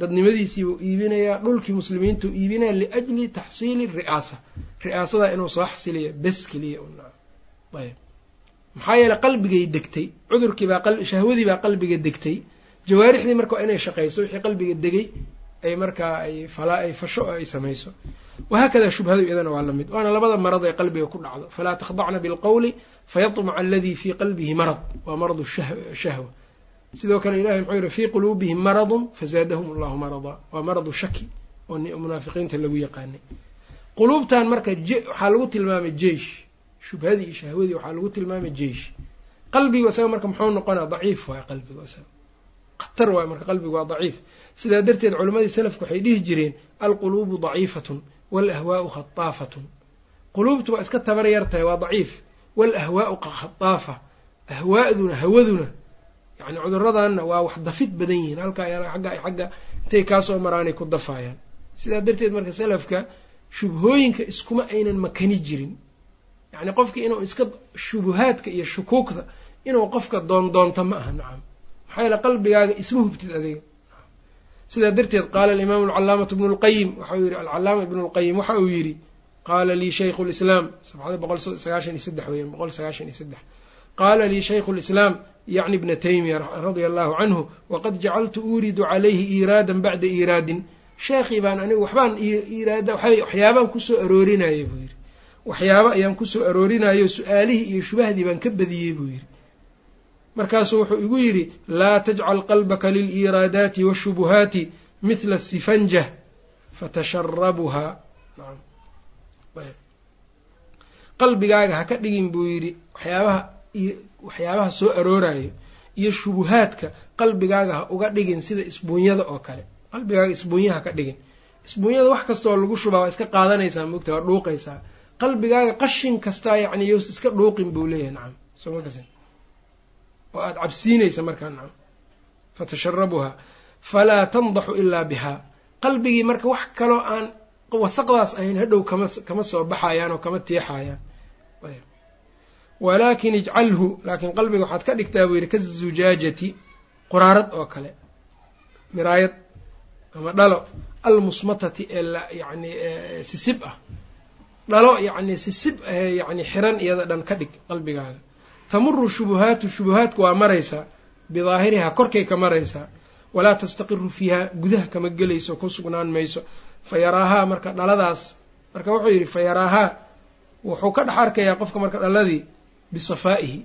dadnimadiisiibuu iibinayaa dhulkii muslimiintuu iibinaya liajli taxsiili ri'aasa. Ri'aasadaa inuu soo xasiliya bes keliya ayb. Maxaa yeeley qalbigay degtay cudurkii baa shahwadii baa qalbiga degtay jawaarixdii marka waa inay shaqayso wixii qalbiga degay ay markaa ay ay fasho oo ay samayso. Wahaakadaa shubhadu iyadana waa la mid waana labada marad ee qalbiga ku dhacdo. Falaa takhdacna bilqowli fayatmaca aladii fii qalbihi marad. Waa maradu shahwa sidoo kale ilahay muxuu yihi fii quluubihim maradun fazaadahum allahu marada. Waa maradu shaki oo munaafiqiinta lagu yaqaanay. Quluubtan marka waxaa lagu tilmaamay jeish shubhadii iyo shahwadii waxaa lagu tilmaamay jeish qalbigu isaga marka muxuu noqonaa daciif waay qalbigu isaga. Khatar waay marka qalbigu waa daciif. Sidaa darteed culimmadii salafku waxay dhihi jireen alquluubu daciifatun waalahwaau khataafatun quluubtu waa iska tabar yar tahay waa daciif. Waalahwaau khataafa ahwaa'duna hawaduna yacni cuduradanna waa wax dafid badan yihiin halkaa agga xagga intay kaasoo maraanay ku dafaayaan sidaa darteed marka salafka shubhooyinka iskuma aynan makani jirin. Yacni qofki inuu iska shubuhaadka iyo shukuugta inuu qofka doondoonto ma aha nacam maxaa yeele qalbigaaga isma hubtid adiga. Sidaa darteed qaala alimaamu alcalaamatu ibnu lqayim waxau yihi alcalaama ibnu lqayim waxa uu yidhi qaala lii shaykhu lislaam sabxada boqol sagaashan iyo saddex weeyaan boqol sagaashan iyo saddex. Qaala lii shaykhu lislaam yacni ibna taymiya radia allahu canhu waqad jacaltu uuridu calayhi iiraadan bacda iiraadin. Sheekhii baan anigu waxbaan iiraada waxyaabaan ku soo aroorinaya buu yidhi. Waxyaabo ayaan ku soo aroorinayo su'aalihii iyo shubahdii baan ka badiyey buu yidhi. Markaasuu wuxuu igu yidhi laa tajcal qalbaka liliiraadaati waashubuhaati mithla sifanjah fatasharabuhaa qalbigaaga ha ka dhigin buu yidhi waxyaabaha waxyaabaha soo aroorayo iyo shubuhaadka qalbigaaga ha uga dhigin sida isbuunyada oo kale. Qalbigaaga isbuunya ha ka dhigin. Isbuunyada wax kastaoo lagu shubaa waa iska qaadanaysaa mogta waa dhuuqaysaa qalbigaaga qashin kastaa yacni yous iska dhuuqin buu leeyahay nacam soo ma kasin? Oo aada cabsiinaysa markaa nacam fatasharabuhaa falaa tandaxu ilaa bihaa. Qalbigii marka wax kaloo aan wasaqdaas ahayn hadhow kama kama soo baxayaan oo kama tiixayaan walaakin ijcalhu laakiin qalbiga waxaad ka dhigtaa buu yidhi kazujaajati quraarad oo kale miraayad ama dhalo almusmatati ee la yacni sisib ah. Dhalo yacni sisib ahee yacni xiran iyada dhan ka dhig qalbigaaga. Tamuru shubuhaatu shubuhaadku waa maraysaa bidaahirihaa korkay ka maraysaa walaa tastaqiru fiiha gudaha kama gelayso ku sugnaan mayso. Fa yaraahaa marka dhaladaas marka wuxuu yidhi fa yaraahaa wuxuu ka dhex arkayaa qofka marka dhaladii bisafaa'ihi.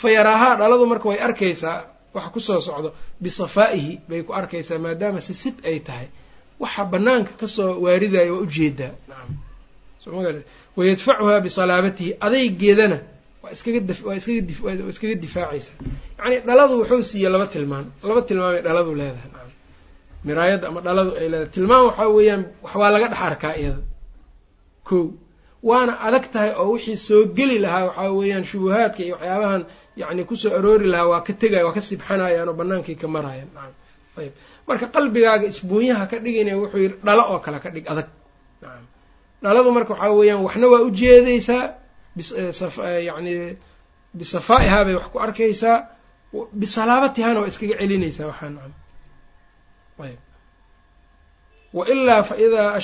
Fa yaraahaa dhaladu marka way arkaysaa waxa ku soo socdo bisafaa'ihi bay ku arkaysaa maadaama sisib ay tahay. Waxa banaanka ka soo waaridaya waa u jeedaa wayadfacuhaa bisalaabatihi adaygeedana waa iskaga difaacaysaa. Yacni dhaladu wuxuu siiyey laba tilmaan. Laba tilmaamay dhaladu leedahay. Miraayadda ama dhaladu ay leedahay. Tilmaam waxaa weeyaan wax waa laga dhex arkaa iyada. Ko waana adag tahay oo wixii soo geli lahaa waxaa weeyaan shubuhaadka iyo waxyaabahan yacni ku soo aroori lahaa waa ka tegaya waa ka sibxanayaan oo banaankay ka marayaan nacam ayb marka qalbigaaga isbuunyaha ka dhigina wuxuu yidhi dhalo oo kale ka dhig adag. Nacam dhaladu marka waxaa weeyaan waxna waa ujeedaysaa yani bisafaa'ihaa bay wax ku arkaysaa bisalaabatihaana waa iskaga celinaysaa waxaa nacam ayb wailaa faidaa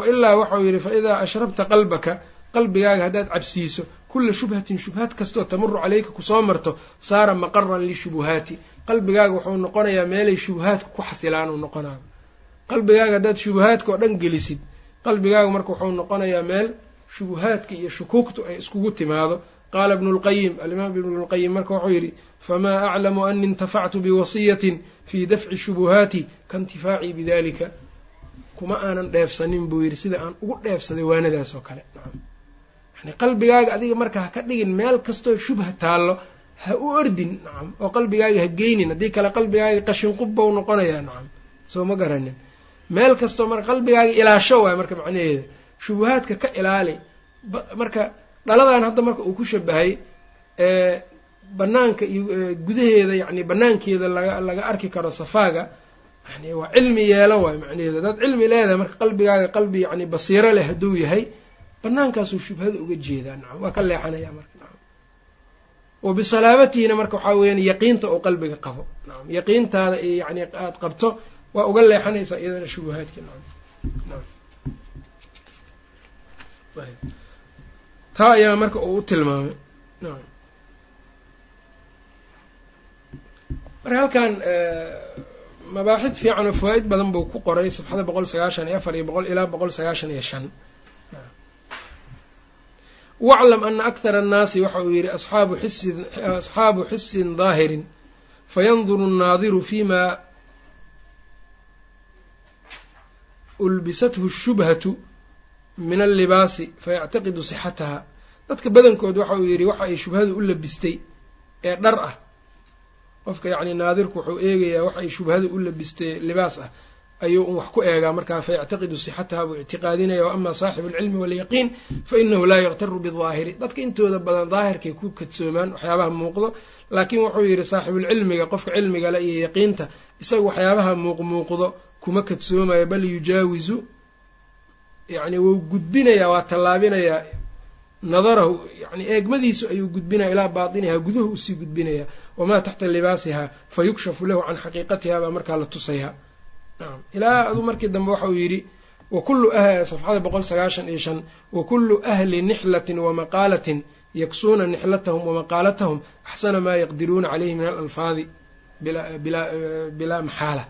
wailaa waxau yidhi faidaa ashrabta qalbaka qalbigaaga haddaad cabsiiso kula shubhatin shubhaad kastoo tamuru caleyka ku soo marto saara maqaran lishubuhaati qalbigaaga wuxuu noqonayaa meelay shubuhaadka ku xasilaan uu noqonaayo. Qalbigaaga haddaad shubuhaadka oo dhan gelisid qalbigaaga marka wuxuu noqonayaa meel shubuhaadka iyo shukuugtu ay iskugu timaado. Qaala ibnu lqayim alimaam ibnu lqayim marka wuxuu yidhi famaa aclamu ani intafactu biwasiyatin fii dafci shubuhaati kaintifaacii bidalika kuma aanan dheefsanin buu yidhi sida aan ugu dheefsaday waanadaas oo kale. Yani qalbigaaga adiga marka ha ka dhigin meel kastoo shubha taallo ha u ordin nacam oo qalbigaaga ha geynin haddii kale qalbigaaga qashin qubbau noqonayaa nacam soo ma garanin. Meel kastoo marka qalbigaaga ilaasho waay marka macnaheeda shubuhaadka ka ilaali marka dhaladan hadda marka uu ku shabahay banaanka iyo gudaheeda yani banaankeeda laga laga arki karo safaaga yani waa cilmi yeelo waay macnaheeda haddaad cilmi leedahay marka qalbigaaga qalbi yani basiiro leh hadduu yahay banaankaasuu shubhada uga jeedaa nacam waa ka leexanaya marka. Nacam wa bisalaabatiina marka waxaa weyaan yaqiinta oo qalbiga qabo. Nacam yaqiintaada yani aada qabto waa uga leexanaysaa iyadana shubuhaadki nacam taa ayaa marka uu u tilmaamay. Nacam marka halkan mabaaxid fiican oo fawaa-id badan buu ku qoray safxada boqol sagaashan iyo afar iyo boqol ilaa boqol sagaashan iyo shan. Waclam ana akhara annaasi waxa uu yidhi asxaabu xisin asxaabu xisin daahirin fayanduru annaadiru fima ulbisathu shubhatu min allibaasi fayactaqidu sixataha. Dadka badankood waxa uu yidhi waxa ay shubhadu u labistay ee dhar ah qofka yacni naadirku wuxuu eegayaa waxa ay shubhadu u labistay libaas ah ayuu un wax ku eegaa. Markaa fayactaqidu sixataha buu ictiqaadinaya wa ama saaxibu alcilmi waalyaqiin fa inahu laa yaktaru bidaahiri dadka intooda badan daahirkay ku kadsoomaan waxyaabaha muuqdo. Laakiin wuxuu yidhi saaxibulcilmiga qofka cilmigale iyo yaqiinta isaga waxyaabaha muuqmuuqdo kuma kadsoomayo bal yujaawizu. Yacni wuu gudbinayaa waa tallaabinayaa nadarahu yani eegmadiisu ayuu gudbinaya ilaa baatinihaa guduhu u sii gudbinayaa wamaa taxta libaasihaa fa yukshafu lahu can xaqiiqatiha baa markaa la tusayaa ilaa aduu markii dambe waxa uu yidhi wakullu safxada boqol sagaashan iyo shan wakullu ahli nixlatin wamaqaalatin yaksuuna nixlatahum wamaqaalatahum axsana maa yaqdiruuna caleyhi min alalfaadi bilaa maxaala.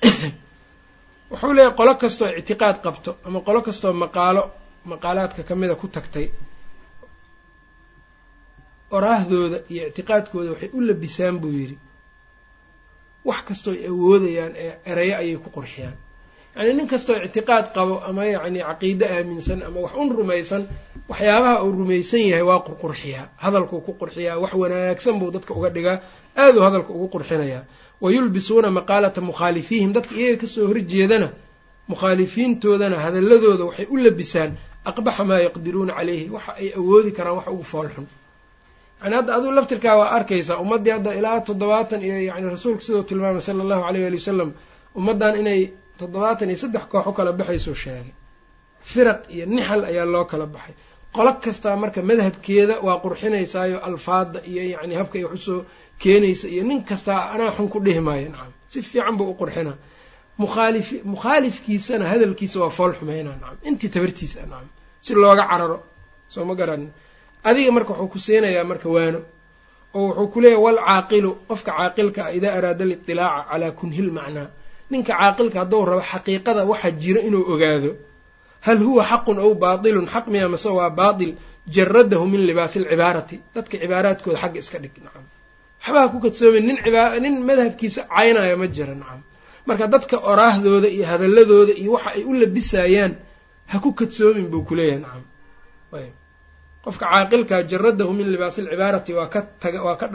Wuxuu leeyahy qolo kastoo ictiqaad qabto ama qolo kastoo maqaalo maqaalaadka kamida ku tagtay oraahdooda iyo ictiqaadkooda waxay u labisaan buu yidhi. Wax kastoo ay awoodayaan ee erayo ayay ku qurxiyaan. Yacnii nin kastoo ictiqaad qabo ama yacni caqiide aaminsan ama wax un rumaysan waxyaabaha uu rumaysan yahay waa qurqurxiyaa. Hadalkuu ku qurxiyaa wax wanaagsan buu dadka uga dhigaa aaduu hadalka ugu qurxinayaa. Wa yulbisuuna maqaalata mukhaalifiihim dadka iyaga ka soo horjeedana mukhaalifiintoodana hadaladooda waxay u labisaan aqbaxa maa yaqdiruuna caleyhi waxa ay awoodi karaan wax ugu foolxun yani hadda aduu laftirkaa waa arkaysaa ummaddii hadda ilaa toddobaatan iyo yani rasuulka siduu tilmaamay sala allahu aleyh waali wasalam ummaddan inay toddobaatan iyo saddex koox u kala baxaysuu sheegay. Firaq iyo nixal ayaa loo kala baxay. Qolo kastaa marka madhabkeeda waa qurxinaysaayo alfaada iyo yacni habka ay wax u soo keenaysa iyo nin kastaa anaa xun ku dhihi maayo nacam. Si fiican buu u qurxinaa. Mukhaalif mukhaalifkiisana hadalkiisa waa fool xumeynaa nacam. Intii tabartiisa nacam. Si looga cararo soo ma garanin adiga marka wuxuu ku siinayaa marka waano oo wuxuu ku leeyahy walcaaqilu qofka caaqilka ah idaa araada alitilaaca calaa kunhi lmacnaa ninka caaqilka hadduu rabo xaqiiqada waxa jira inuu ogaado hal huwa xaqun ow baatilun? Xaq miya mase waa baatil jaradahu min libaasi alcibaarati dadka cibaaraadkooda xagga iska dhig nacam. Waxbaha ku kadsoomin nin nin madhabkiisa caynaya ma jira nacam. Marka dadka oraahdooda iyo hadaladooda iyo waxa ay u labisayaan ha ku kadsoomin buu kuleeyahay nacam. Ayb qofka caaqilkaa jaradahu min libaasi alcibaarati waa ka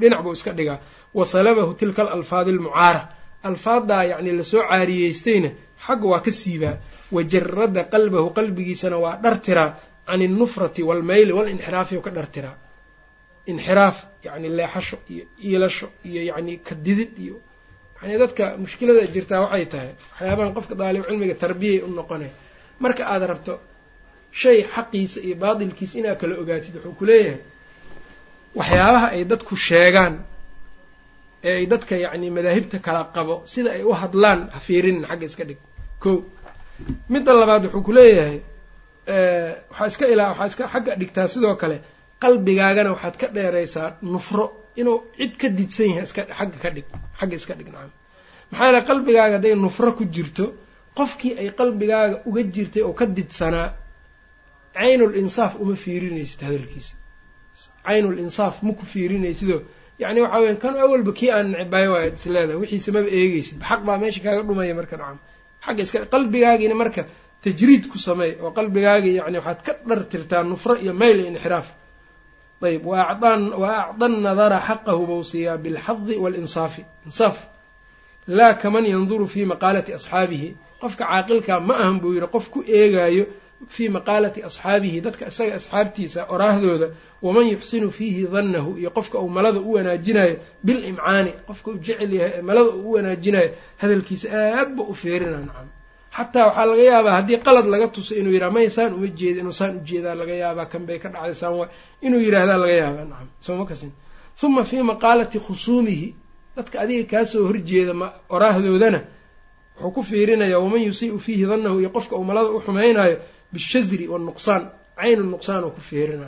dhinac buu iska dhigaa. Wa salabahu tilka alalfaadi almucaara. Alfaaddaa yacni la soo caariyeystayna xagga waa ka siibaa. Wa jarada qalbahu qalbigiisana waa dhartiraa can alnufrati waalmayli walinxiraafi ka dhartiraa inxiraaf yacni leexasho iyo iilasho iyo yacni kadidid iyo yani dadka mushkilada jirtaa waxay tahay waxyaabahan qofka daalib cilmiga tarbiyay u noqonay. Marka aad rabto shay xaqiisa iyo baatilkiisa inaad kala ogaatid wuxuu ku leeyahay waxyaabaha ay dadku sheegaan ee ay dadka yacni madaahibta kala qabo sida ay u hadlaan ha fiirinin xagga iska dhig. Ko midda labaad wuxuu ku leeyahay waxaa iska ilaa waxaa iska xagga dhigtaa sidoo kale qalbigaagana waxaad ka dheeraysaa nufro inuu cid ka didsan yahay iska xagga ka dhig xagga iska dhig nacam. Maxaa yeele qalbigaaga hadday nufro ku jirto qofkii ay qalbigaaga uga jirtay oo ka didsanaa caynul insaaf uma fiirinaysid hadalkiisa. Caynul insaaf ma ku fiirinaysidoo yacni waxa weya kan awalba kii aan necbayo waa is leedahay wixiise maba eegeysid xaq baa meesha kaaga dhumaya marka nacam. Xagga iska qalbigaagiina marka tajriid ku sameey oo qalbigaagii yani waxaad ka dhartirtaa nufro iyo mayl iyo inxiraaf. Ayb wa acda nadara xaqahu bau siiyaa bilxadi waalinsaafi insaaf laa kaman yanduru fii maqaalati asxaabihi. Qofka caaqilkaa ma ahan buu yidhi qof ku eegaayo fii maqaalati asxaabihi dadka isaga asxaabtiisa oraahdooda waman yuxsinu fiihi dannahu iyo qofka uu malada u wanaajinayo bilimcaani qofka uu jecel yahay malada uu u wanaajinayo hadalkiisa aad ba u feerina nacam xataa waxaa laga yaabaa haddii qalad laga tuso inuu yidhaha may saan uma jeeda inuu saan u jeedaa laga yaabaa kan bay ka dhacday saan wa inuu yidhaahdaa laga yaabaa nacam sooma kasin huma fii maqaalati khusuumihi dadka adiga kaasoo horjeeda oraahdoodana wuxuu ku fiirinayaa waman yusii'u fiihi dannahu iyo qofka uu malada u xumaynayo bishazri wanuqsaan caynu nuqsaan oo ku fiirina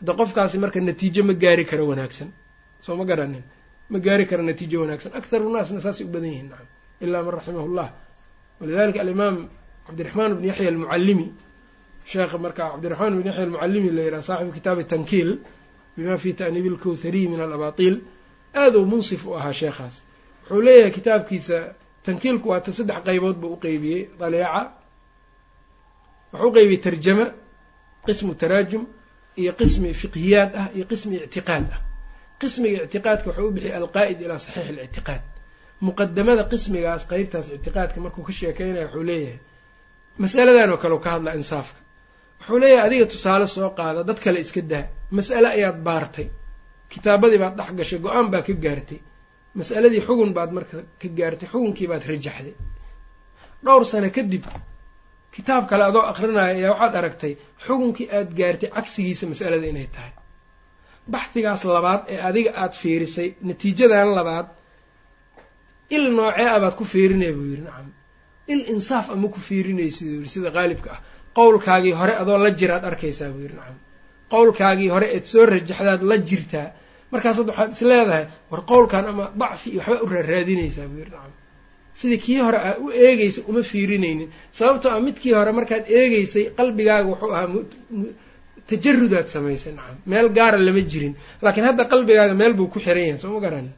hadda qofkaasi marka natiijo ma gaari karo wanaagsan. Soo ma garanin. Ma gaari karo natiijo wanaagsan. Akharu naasna saasay u badan yihiin nacam ilaa man raximahu llah walidalika alimaam cabdiraxmaan bn yaxya almucallimi sheekha marka cabdiraxmaan bn yaxya almucallimi la yidhaha saaxibu kitaabi tankiil bima fi ta'niibi alkawthariy min alabaatiil aad uu munsif u ahaa sheekhaas. Wuxuu leeyahay kitaabkiisa tankiilku waata saddex qaybood buu uqeybiyey daleeca wuxuu uqeybiyey tarjama qismu taraajum iyo qismi fiqhiyaad ah iyo qismi ictiqaad ah. Qismiga ictiqaadka wuxuu u bixiyay alqaa'id ilaa saxiix alictiqaad. Muqadamada qismigaas qeybtaas ictiqaadka markuu ka sheekeynaya wuxuu leeyahay masaladan oo kale u ka hadlaa insaafka. Wuxuu leeyahay adiga tusaale soo qaada dad kale iska daa mas'ale ayaad baartay kitaabadii baad dhex gashay go'aan baad ka gaartay mas'aladii xugun baad marka ka gaartay xugunkii baad rajaxday. Dhowr sano kadib kitaab kale adoo akrinaya ayaa waxaad aragtay xugunkii aad gaartay cagsigiisa mas'alada inay tahay. Baxdigaas labaad ee adiga aada fiirisay natiijadan labaad il noocee a baad ku fiirinaya buu yidhi nacam il insaaf ama ku fiirinaysid buu sida qaalibka ah. Qowlkaagii hore adoo la jiraad arkaysaa buu yidhi nacam qowlkaagii hore eed soo rajaxdaad la jirtaa markaasaad waxaad is leedahay war qowlkan ama dacfi waxbaa u raaraadinaysaa buu yidhi nacam. Sidii kii hore aad u eegeysay uma fiirinaynin. Sababtoo ah midkii hore markaad eegeysay qalbigaaga wuxuu ahaa tajarudaad samaysay nacam. Meel gaara lama jirin. Laakiin hadda qalbigaaga meel buu ku xiran yahay soo ma garani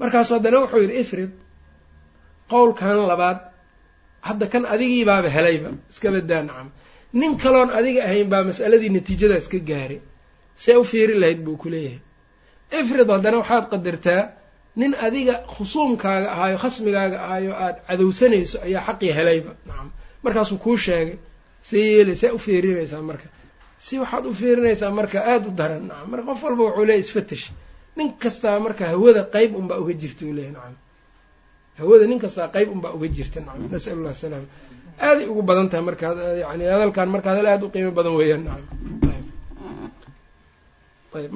markaasu haddana wuxuu yidhi ifrid qowlkan labaad hadda kan adigiibaaba helayba iska badaa nacam. Nin kaloon adiga ahayn baa mas'aladii natiijadaas ka gaaray see u fiiri lahayd buu ku leeyahay ifrid haddana waxaad qadartaa nin adiga khusuumkaaga ahaayo khasmigaaga ahaayo aada cadowsanayso ayaa xaqii helayba. Nacam markaasuu kuu sheegay. See yeelay see u fiirinaysaa marka. Si waxaad u fiirinaysaa marka aada u daran. Nacam marka qof walba wuxuu leeyahy isfatash nin kastaa marka hawada qeyb unbaa uga jirta uu leeyahy nacam hawada nin kastaa qeyb unbaa uga jirta. Nacam nasal llah salaam aaday ugu badan tahay marka yani hadalkan marka hadal aada u qiimo badan weeyaan. Nacam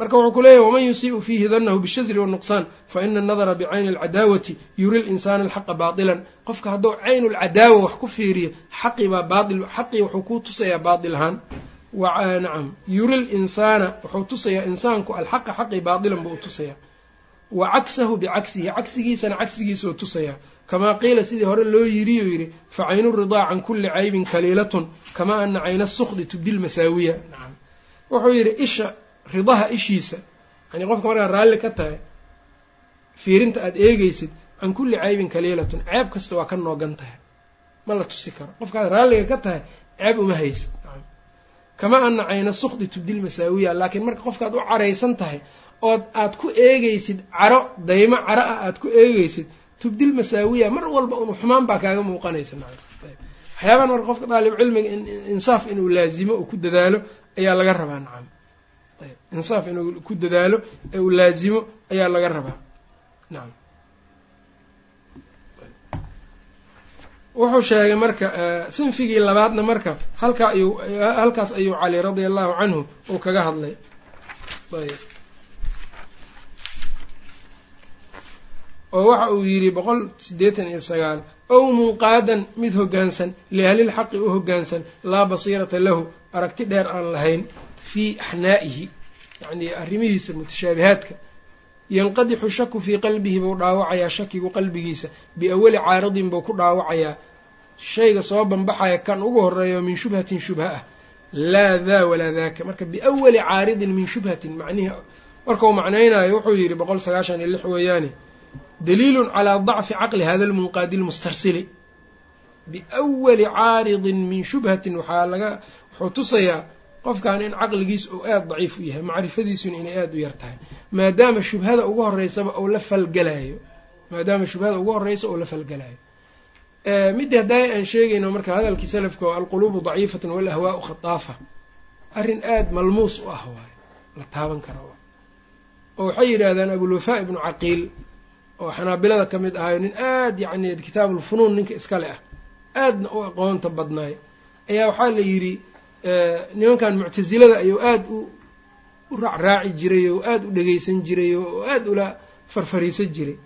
marka wuxuu ku leeyahy waman yusii'u fiihi danahu bishazri wanuqsaan faina annadara bicayni alcadaawati yuri linsaana alxaqa baatilan qofka hadduu caynu lcadaawa wax ku fiiriyo xaqii baa baail xaqii wuxuu kuu tusayaa baatil ahaan. Nacam yuri linsaana wuxuu tusayaa insaanku alxaqa xaqii baatilan buu tusayaa. Wa cagsahu bicagsihi cagsigiisana cagsigiisuu tusayaa. Kamaa qiila sidii hore loo yiriyuu yidhi fa caynu ridaa can kulli caybin kaliilatun kamaa ana cayna sukdi tubdi lmasaawiya wuxuu yidhi isha ridaha ishiisa. Yani qofka markaad raalli ka tahay fiirinta aada eegeysid can kulli caybin kaliilatun ceeb kasta waa ka noogan tahay. Ma la tusi karo. Qofkaad raalliga ka tahay ceeb uma haysid kamaa ana cayna sukdi tubdil masaawiya laakiin marka qofkaad u caraysan tahay ood aad ku eegeysid caro daymo caro ah aad ku eegeysid tubdil masaawiya mar walba un xumaan baa kaaga muuqanaysa. Waxyaabahan marka qofka daalib cilmiga insaaf inuu laazimo oo ku dadaalo ayaa laga rabaa. Nacam insaaf inuu ku dadaalo ee uu laazimo ayaa laga rabaa. Nacam wuxuu sheegay marka sinfigii labaadna marka halkaa ayuu halkaas ayuu cali radia allahu canhu uu kaga hadlay. Ayb. Oo waxa uu yidhi boqol siddeetan iyo sagaal ow munqaadan mid hoggaansan liahlilxaqi u hoggaansan laa basiirata lahu aragti dheer aan lahayn fii axnaa'ihi yacnii arrimihiisa mutashaabihaadka. Yanqadixu shaku fii qalbihi buu dhaawacayaa shakigu qalbigiisa. Biawali caaridin buu ku dhaawacayaa. Shayga soo banbaxaya kan ugu horeeyo min shubhatin shubha ah laa daa walaa daaka. Marka biawali caaridin min shubhatin macnihi markau macnaynayo wuxuu yidhi boqol sagaashan iyo lix weeyaane daliilun calaa dacfi caqli hada lmunqaadi lmustarsili biawali caaridin min shubhatin waxaa laga wuxuu tusayaa qofkan in caqligiisa uu aada daciif u yahay macrifadiisuna inay aada u yar tahay maadaama shubhada ugu horeysaba uu la falgalayo maadaama shubhada ugu horeysa uu la falgalayo midii haddaa aan sheegayno marka hadalkii salafka oo alquluubu daciifatun walahwaau khataafa. Arrin aada malmuus u ah waayo la taaban kara oo waxay yidhaahdaan abulwafaa ibnu caqiil oo xanaabilada ka mid ahayo nin aada yacni kitaabulfunuun ninka iskale ah aadna u aqoonta badnaay. Ayaa waxaa la yidhi nimankan muctasilada ayuu aada u raacraaci jiray oo aada u dhegeysan jiray oo aada ula farfariisan jiray.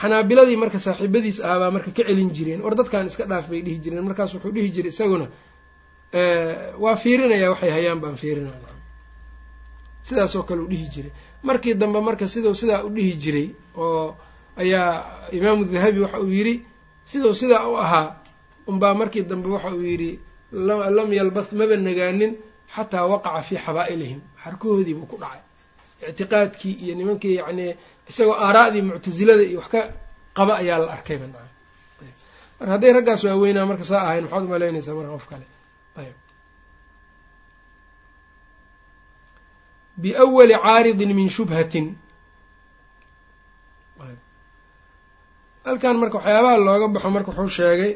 Xanaabiladii marka saaxiibadiis ahaabaa marka ka celin jireen. War dadkan iska dhaaf bay dhihi jireen. Markaas wuxuu dhihi jiray isaguna waa fiirinayaa waxay hayaan baan fiirinaa sidaasoo kale u dhihi jiray. Markii dambe marka siduu sidaa u dhihi jiray oo ayaa imaamu dahabi waxa uu yidhi siduu sidaa u ahaa unbaa markii dambe waxa uu yidhi lam yalbas maba nagaanin xataa waqaca fii xabaa'ilihim. Xarkahoodii buu ku dhacay. Ictiqaadkii iyo nimankii yacni isagoo aaraa'dii muctasilada iyo wax ka qaba ayaa la arkayba naca marka hadday raggaas waaweynaa marka saa ahayn maxaad umalaynaysaa marka qof kale. Ayb. Biawali caaridin min shubhatin. Halkan marka waxyaabaha looga baxo marka wuxuu sheegay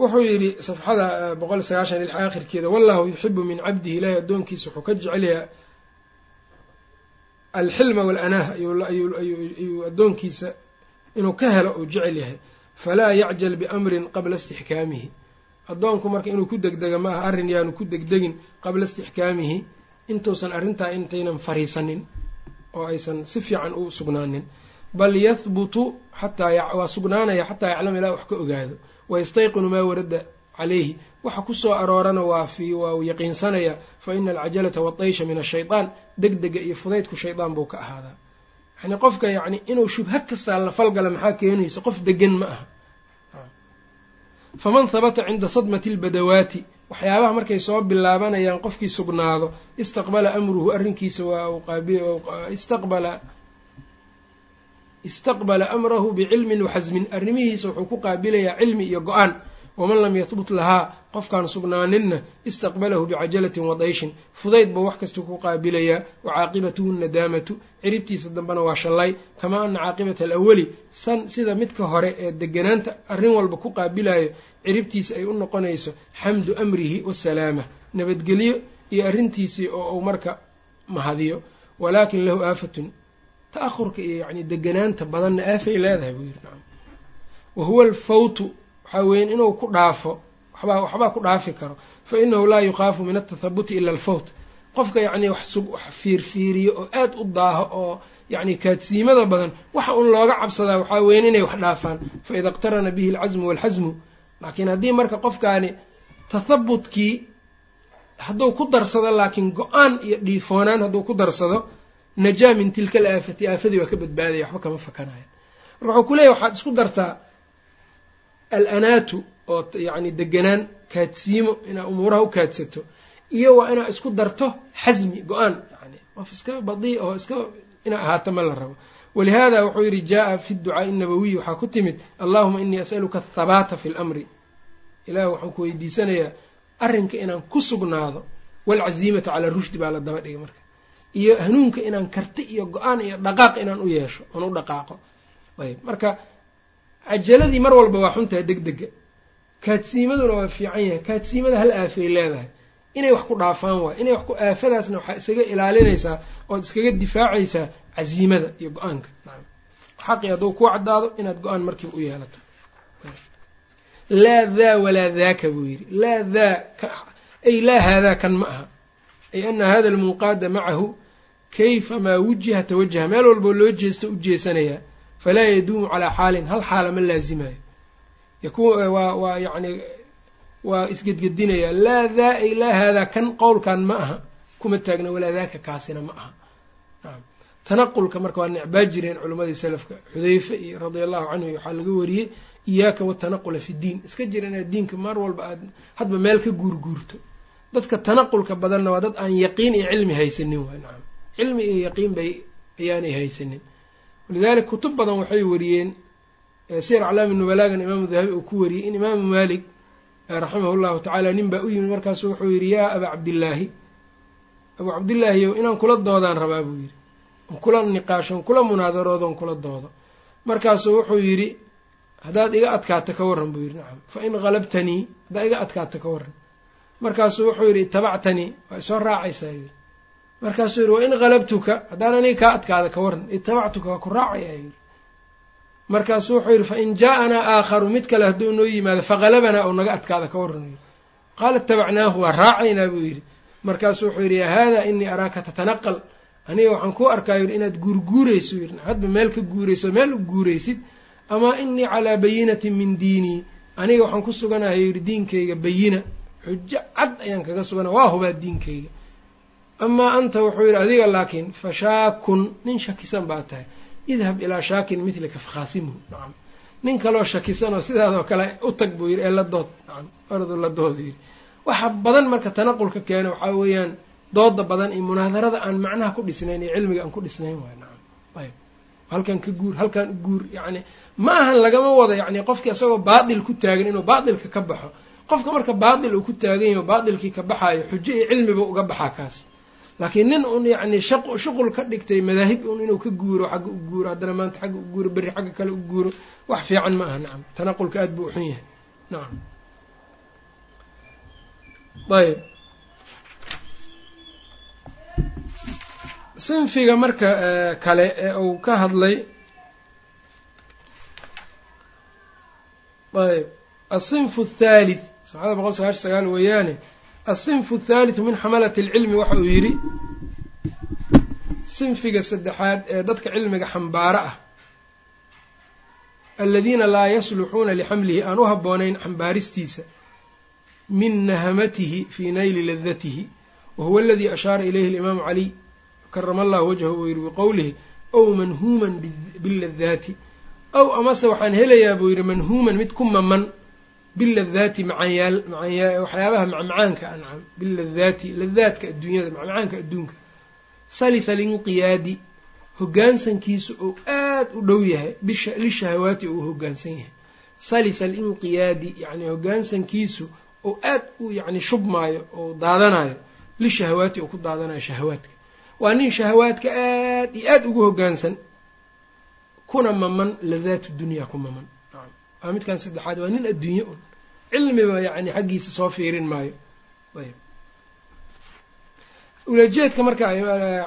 wuxuu yidhi safxada boqol sagaashan lix aakhirkeeda wallahu yuxibu min cabdihi ilaahay addoonkiisa wuxuu ka jecelyaha alxilma waalaanaah ayuu addoonkiisa inuu ka helo uu jecel yahay. Falaa yacjal biamrin qabla istixkaamihi. Addoonku marka inuu ku degdega ma aha arrin yaanu ku degdegin qabla istixkaamihi intuusan arrintaa intaynan fariisanin oo aysan si fiican u sugnaanin bal yahbutu xataa waa sugnaanaya xataa yaclama ilaa wax ka ogaado. Wayastayqinu maa warada calayhi. Waxa ku soo aroorana waa waa yaqiinsanaya fa ina alcajalata waataysha min ashaytaan degdega iyo fudaydku shaydaan buu ka ahaadaa. Yani qofka yacni inuu shubha kastaa la falgala maxaa keenaysa? Qof degan ma aha. Faman habata cinda sadmati albadawaati. Waxyaabaha markay soo bilaabanayaan qofkii sugnaado istaqbala amruhu arrinkiisa waa istaqbala istaqbala amrahu bicilmin waxasmin arrimihiisa wuxuu ku qaabilayaa cilmi iyo go'aan. Waman lam yahbut lahaa qofkaan sugnaaninna istaqbalahu bicajalatin wadayshin fudayd buu wax kasta ku qaabilayaa. Wa caaqibatuhu nadaamatu. Ciribtiisa dambena waa shallay. Kamaa ana caaqibata alawali san sida midka hore ee deganaanta arrin walba ku qaabilayo ciribtiisa ay u noqonayso xamdu amrihi wasalaama nabadgelyo iyo arrintiisii oo uu marka mahadiyo. Walaakin lahu aafatun ta-ahurka iyo yacni deganaanta badanna aafay leedahay buu yidhi nacam. Wa huwa alfawtu waxaa weyan inuu ku dhaafo waxbaa waxbaa ku dhaafi karo. Fa inahu laa yukhaafu min altathabuti ila alfawt. Qofka yacni wax sug wax fiirfiiriyo oo aada u daaho oo yacni kaadsiimada badan waxa un looga cabsadaa waxaa weyan inay wax dhaafaan. Fa ida iqtarana bihi alcasmu waalxasmu laakiin haddii marka qofkaani tathabutkii hadduu ku darsado laakiin go'aan iyo dhiifoonaan hadduu ku darsado najaa min tilka alaafati aafadii waa ka badbaadaya waxba kama fakanaya marka wuxuu kuleeyahy waxaad isku dartaa alanaatu oo yacni deganaan kaadsiimo inaad umuuraha u kaadsato iyo waa inaad isku darto xasmi go'aan yani qof iska badii oo iska inaa ahaato ma la rabo. Walihaada wuxuu yidhi jaa fi ducaai nabawiyi waxaa ku timid allahuma inii as'aluka athabaata fi lamri ilaah waxaan ku weydiisanayaa arrinka inaan ku sugnaado waalcaziimata calaa rushdi baa la daba dhigay marka iyo hanuunka inaan karti iyo go'aan iyo dhaqaaq inaan u yeesho oon u dhaqaaqo. Ayb marka cajaladii mar walba waa xuntahay deg dega kaadsiimaduna waa fiican yahay. Kaadsiimada hal aafay leedahay. Inay wax ku dhaafaan waay inay wax ku aafadaasna waxaa isaga ilaalinaysaa ood iskaga difaacaysaa casiimada iyo go'aanka. Nacam xaqi hadduu kuu caddaado inaad go'aan markiiba u yeelato. Laa daa walaa daaka buu yidhi. Laa daa ay laa haadaa kan ma aha ay ana hada almunqaada macahu kayfa maa wujiha tawajaha meel walboo loo jeesto u jeesanayaa falaa yaduumu calaa xaalin hal xaala ma laazimayo waa yacni waa isgedgedinayaa laa daa laa haadaa kan qowlkan ma aha kuma taagna walaa daaka kaasina ma aha. Tanaqulka marka waa necbaa jireen culammadii salafka xudayfe iyo radia allahu canhu waxaa laga wariyey iyaaka watanaqula fi diin. Iska jira inaad diinka mar walba aad hadba meel ka guurguurto dadka tanaqulka badanna waa dad aan yaqiin iyo cilmi haysanin waay nacam. Cilmi iyo yaqiin bay ayaanay haysanin. Walidaalika kutub badan waxay wariyeen sir aclaami nubalaagan imaamu dahabi uu ku wariyey in imaamu maalik raximahu llahu tacaala nin baa u yimid markaasu wuxuu yidhi yaa abaa cabdillaahi abuu cabdillaahiyow inaan kula doodaan rabaa buu yidhi. Kula niqaashon kula munaadaroodoon kula doodo. Markaasuu wuxuu yidhi haddaad iga adkaato ka warran buu yidhi nacam. Fa in qalabtanii haddaad iga adkaato ka warran markaasuu wuxuu yidhi itabactanii waa isoo raacaysaa yidhi. Markaasuu yidhi wa in qalabtuka haddaan aniga kaa adkaada ka warran itabactuka waa ku raacayaa yidhi. Markaasuu wuxuu yidhi fain jaa-anaa aakharu mid kale hadduu noo yimaado faqalabanaa oo naga adkaada ka warran yidhi. Qaala itabacnaahu waa raacaynaa buu yidhi. Markaasuu wuxuu yidhi yaa haadaa inii araaka tatanaqal aniga waxaan ku arkaa yidhi inaad guurguurayso yidhi. Hadba meel ka guurayso meel u guuraysid amaa inii calaa bayinatin min diinii aniga waxaan ku suganahay yidhi diinkayga bayina xujo cad ayaan kaga sugana waa hubaa diinkayga. Amaa anta wuxuu yidhi adiga laakiin fa shaakun nin shakisan baa tahay. Idhab ilaa shaakin midlika fakhaasimhu nacam nin kaloo shakisanoo sidaadoo kale u tag buu yidhi ee la dood. Nacam ordu la doodu yidhi. Waxa badan marka tanaqulka keena waxaa weeyaan dooda badan iyo munaadarada aan macnaha ku dhisnayn iyo cilmiga aan ku dhisnayn waay. Nacam ayb halkan ka guur halkan guur yacni ma ahan lagama wado yacni qofkii isagoo baatil ku taagan inuu baatilka ka baxo qofka marka baatil uu ku taagan yaho baatilkii ka baxaayo xujo iyo cilmiba uga baxaa kaas. Laakiin nin un yacni shuqul ka dhigtay madaahib un inuu ka guuro xagga u guuro haddana maanta xagga u guuro berri xagga kale u guuro wax fiican ma aha nacam tanaqulka aada buu uxun yahay. Nacam ayb sinfiga marka kale ee uu ka hadlay. Ayb asinfu athaalith sabxada boqol sagaashan sagaal weeyaane asinfu athaalithu min xamalati alcilmi waxa uu yidhi sinfiga saddexaad ee dadka cilmiga xambaaro ah aladiina laa yasluxuuna lixamlihi aan u habboonayn xambaaristiisa min nahamatihi fii nayli ladatihi wa huwa aladii ashaara ilayhi alimaamu caliy karama allahu wajhahu uu yidhi biqowlihi ow manhuuman biladaati ow amase waxaan helayaa buu yidhi manhuuman mid ku maman biladaati macanyaal macanyaa waxyaabaha macmacaanka ancam biladaati ladaadka adduunyada macmacaanka adduunka salisa linqiyaadi hoggaansankiisa oo aada u dhow yahay lishahawaati uu hoggaansan yahay salisa alinqiyaadi yacni hoggaansankiisu oo aad u yacni shubmaayo oo daadanayo lishahawaati uu ku daadanayo shahawaadka waa nin shahawaadka aad iyo aada ugu hoggaansan kuna maman ladaatu dunyaa ku maman waa midkan saddexaad waa nin adduunye un. Cilmiba yacni xaggiisa soo fiirin maayo. Ayb ulajeedka marka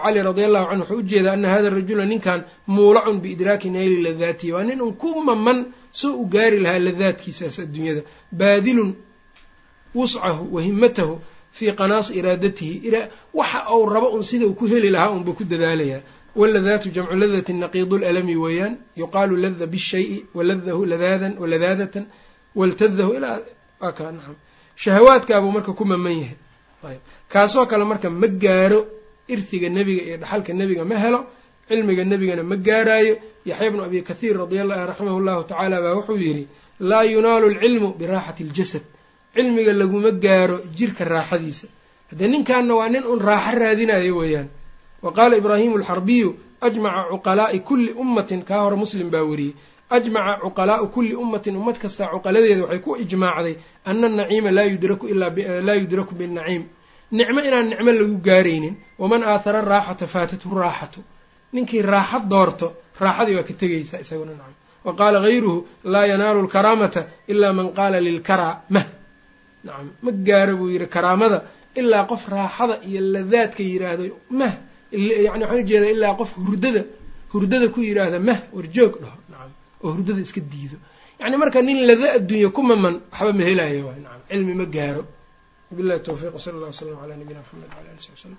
cali radi allahu canhu wuxuu u jeedaa ana hada rajula ninkan muulacun biidraaki nayli ladaatihi. Waa nin un ku maman soo u gaari lahaa ladaadkiisaas adduunyada. Baadilun wuscahu wa himatahu fii qanaasi iraadatihi. Waxa uu rabo un sida uu ku heli lahaa unbuu ku dadaalayaa waladaatu jamcu ladati naqiidu lalami weeyaan yuqaalu lada bishayi waladahu ladaadan waladaadatan waltadahu ilaa aka nacam shahawaadkaabuu marka ku maman yahay ayb kaasoo kale marka ma gaaro irtiga nebiga iyo dhaxalka nebiga ma helo cilmiga nebigana ma gaaraayo yaxya bnu abi kathiir radiallah raximahu llahu tacaala baa wuxuu yidhi laa yunaalu alcilmu biraaxati aljasad cilmiga laguma gaaro jirka raaxadiisa haddee ninkanna waa nin un raaxo raadinayo weeyaan wa qaala ibraahimu alxarbiyu ajmaca cuqalaa'i kulli ummatin kaa hore muslim baa weriyey ajmaca cuqalaa'u kulli ummatin ummad kastaa cuqaladeeda waxay ku ijmaacday ana anaciima laa yudraku binnaciim. Nicmo inaan nicmo lagu gaaraynin waman aahara raaxata faatathu raaxatu. Ninkii raaxo doorto raaxadii waa ka tegaysaa isaguna nacam wa qaala hayruhu laa yanaalu lkaraamata ilaa man qaala lilkaraa mah. Nacam ma gaaro buu yidhi karaamada ilaa qof raaxada iyo ladaadka yiraahdo mah yani waxaan u jeedaa ilaa qof hurdada hurdada ku yiraahda mah warjoog dhaho nacam oo hurdada iska diido. Yani marka nin lada adduunya ku maman waxba ma helayo waay nacam cilmi ma gaaro. Wabillahi tawfiiq wsala allah wasalam calaa nabiyina maxamed wala ali sali w slam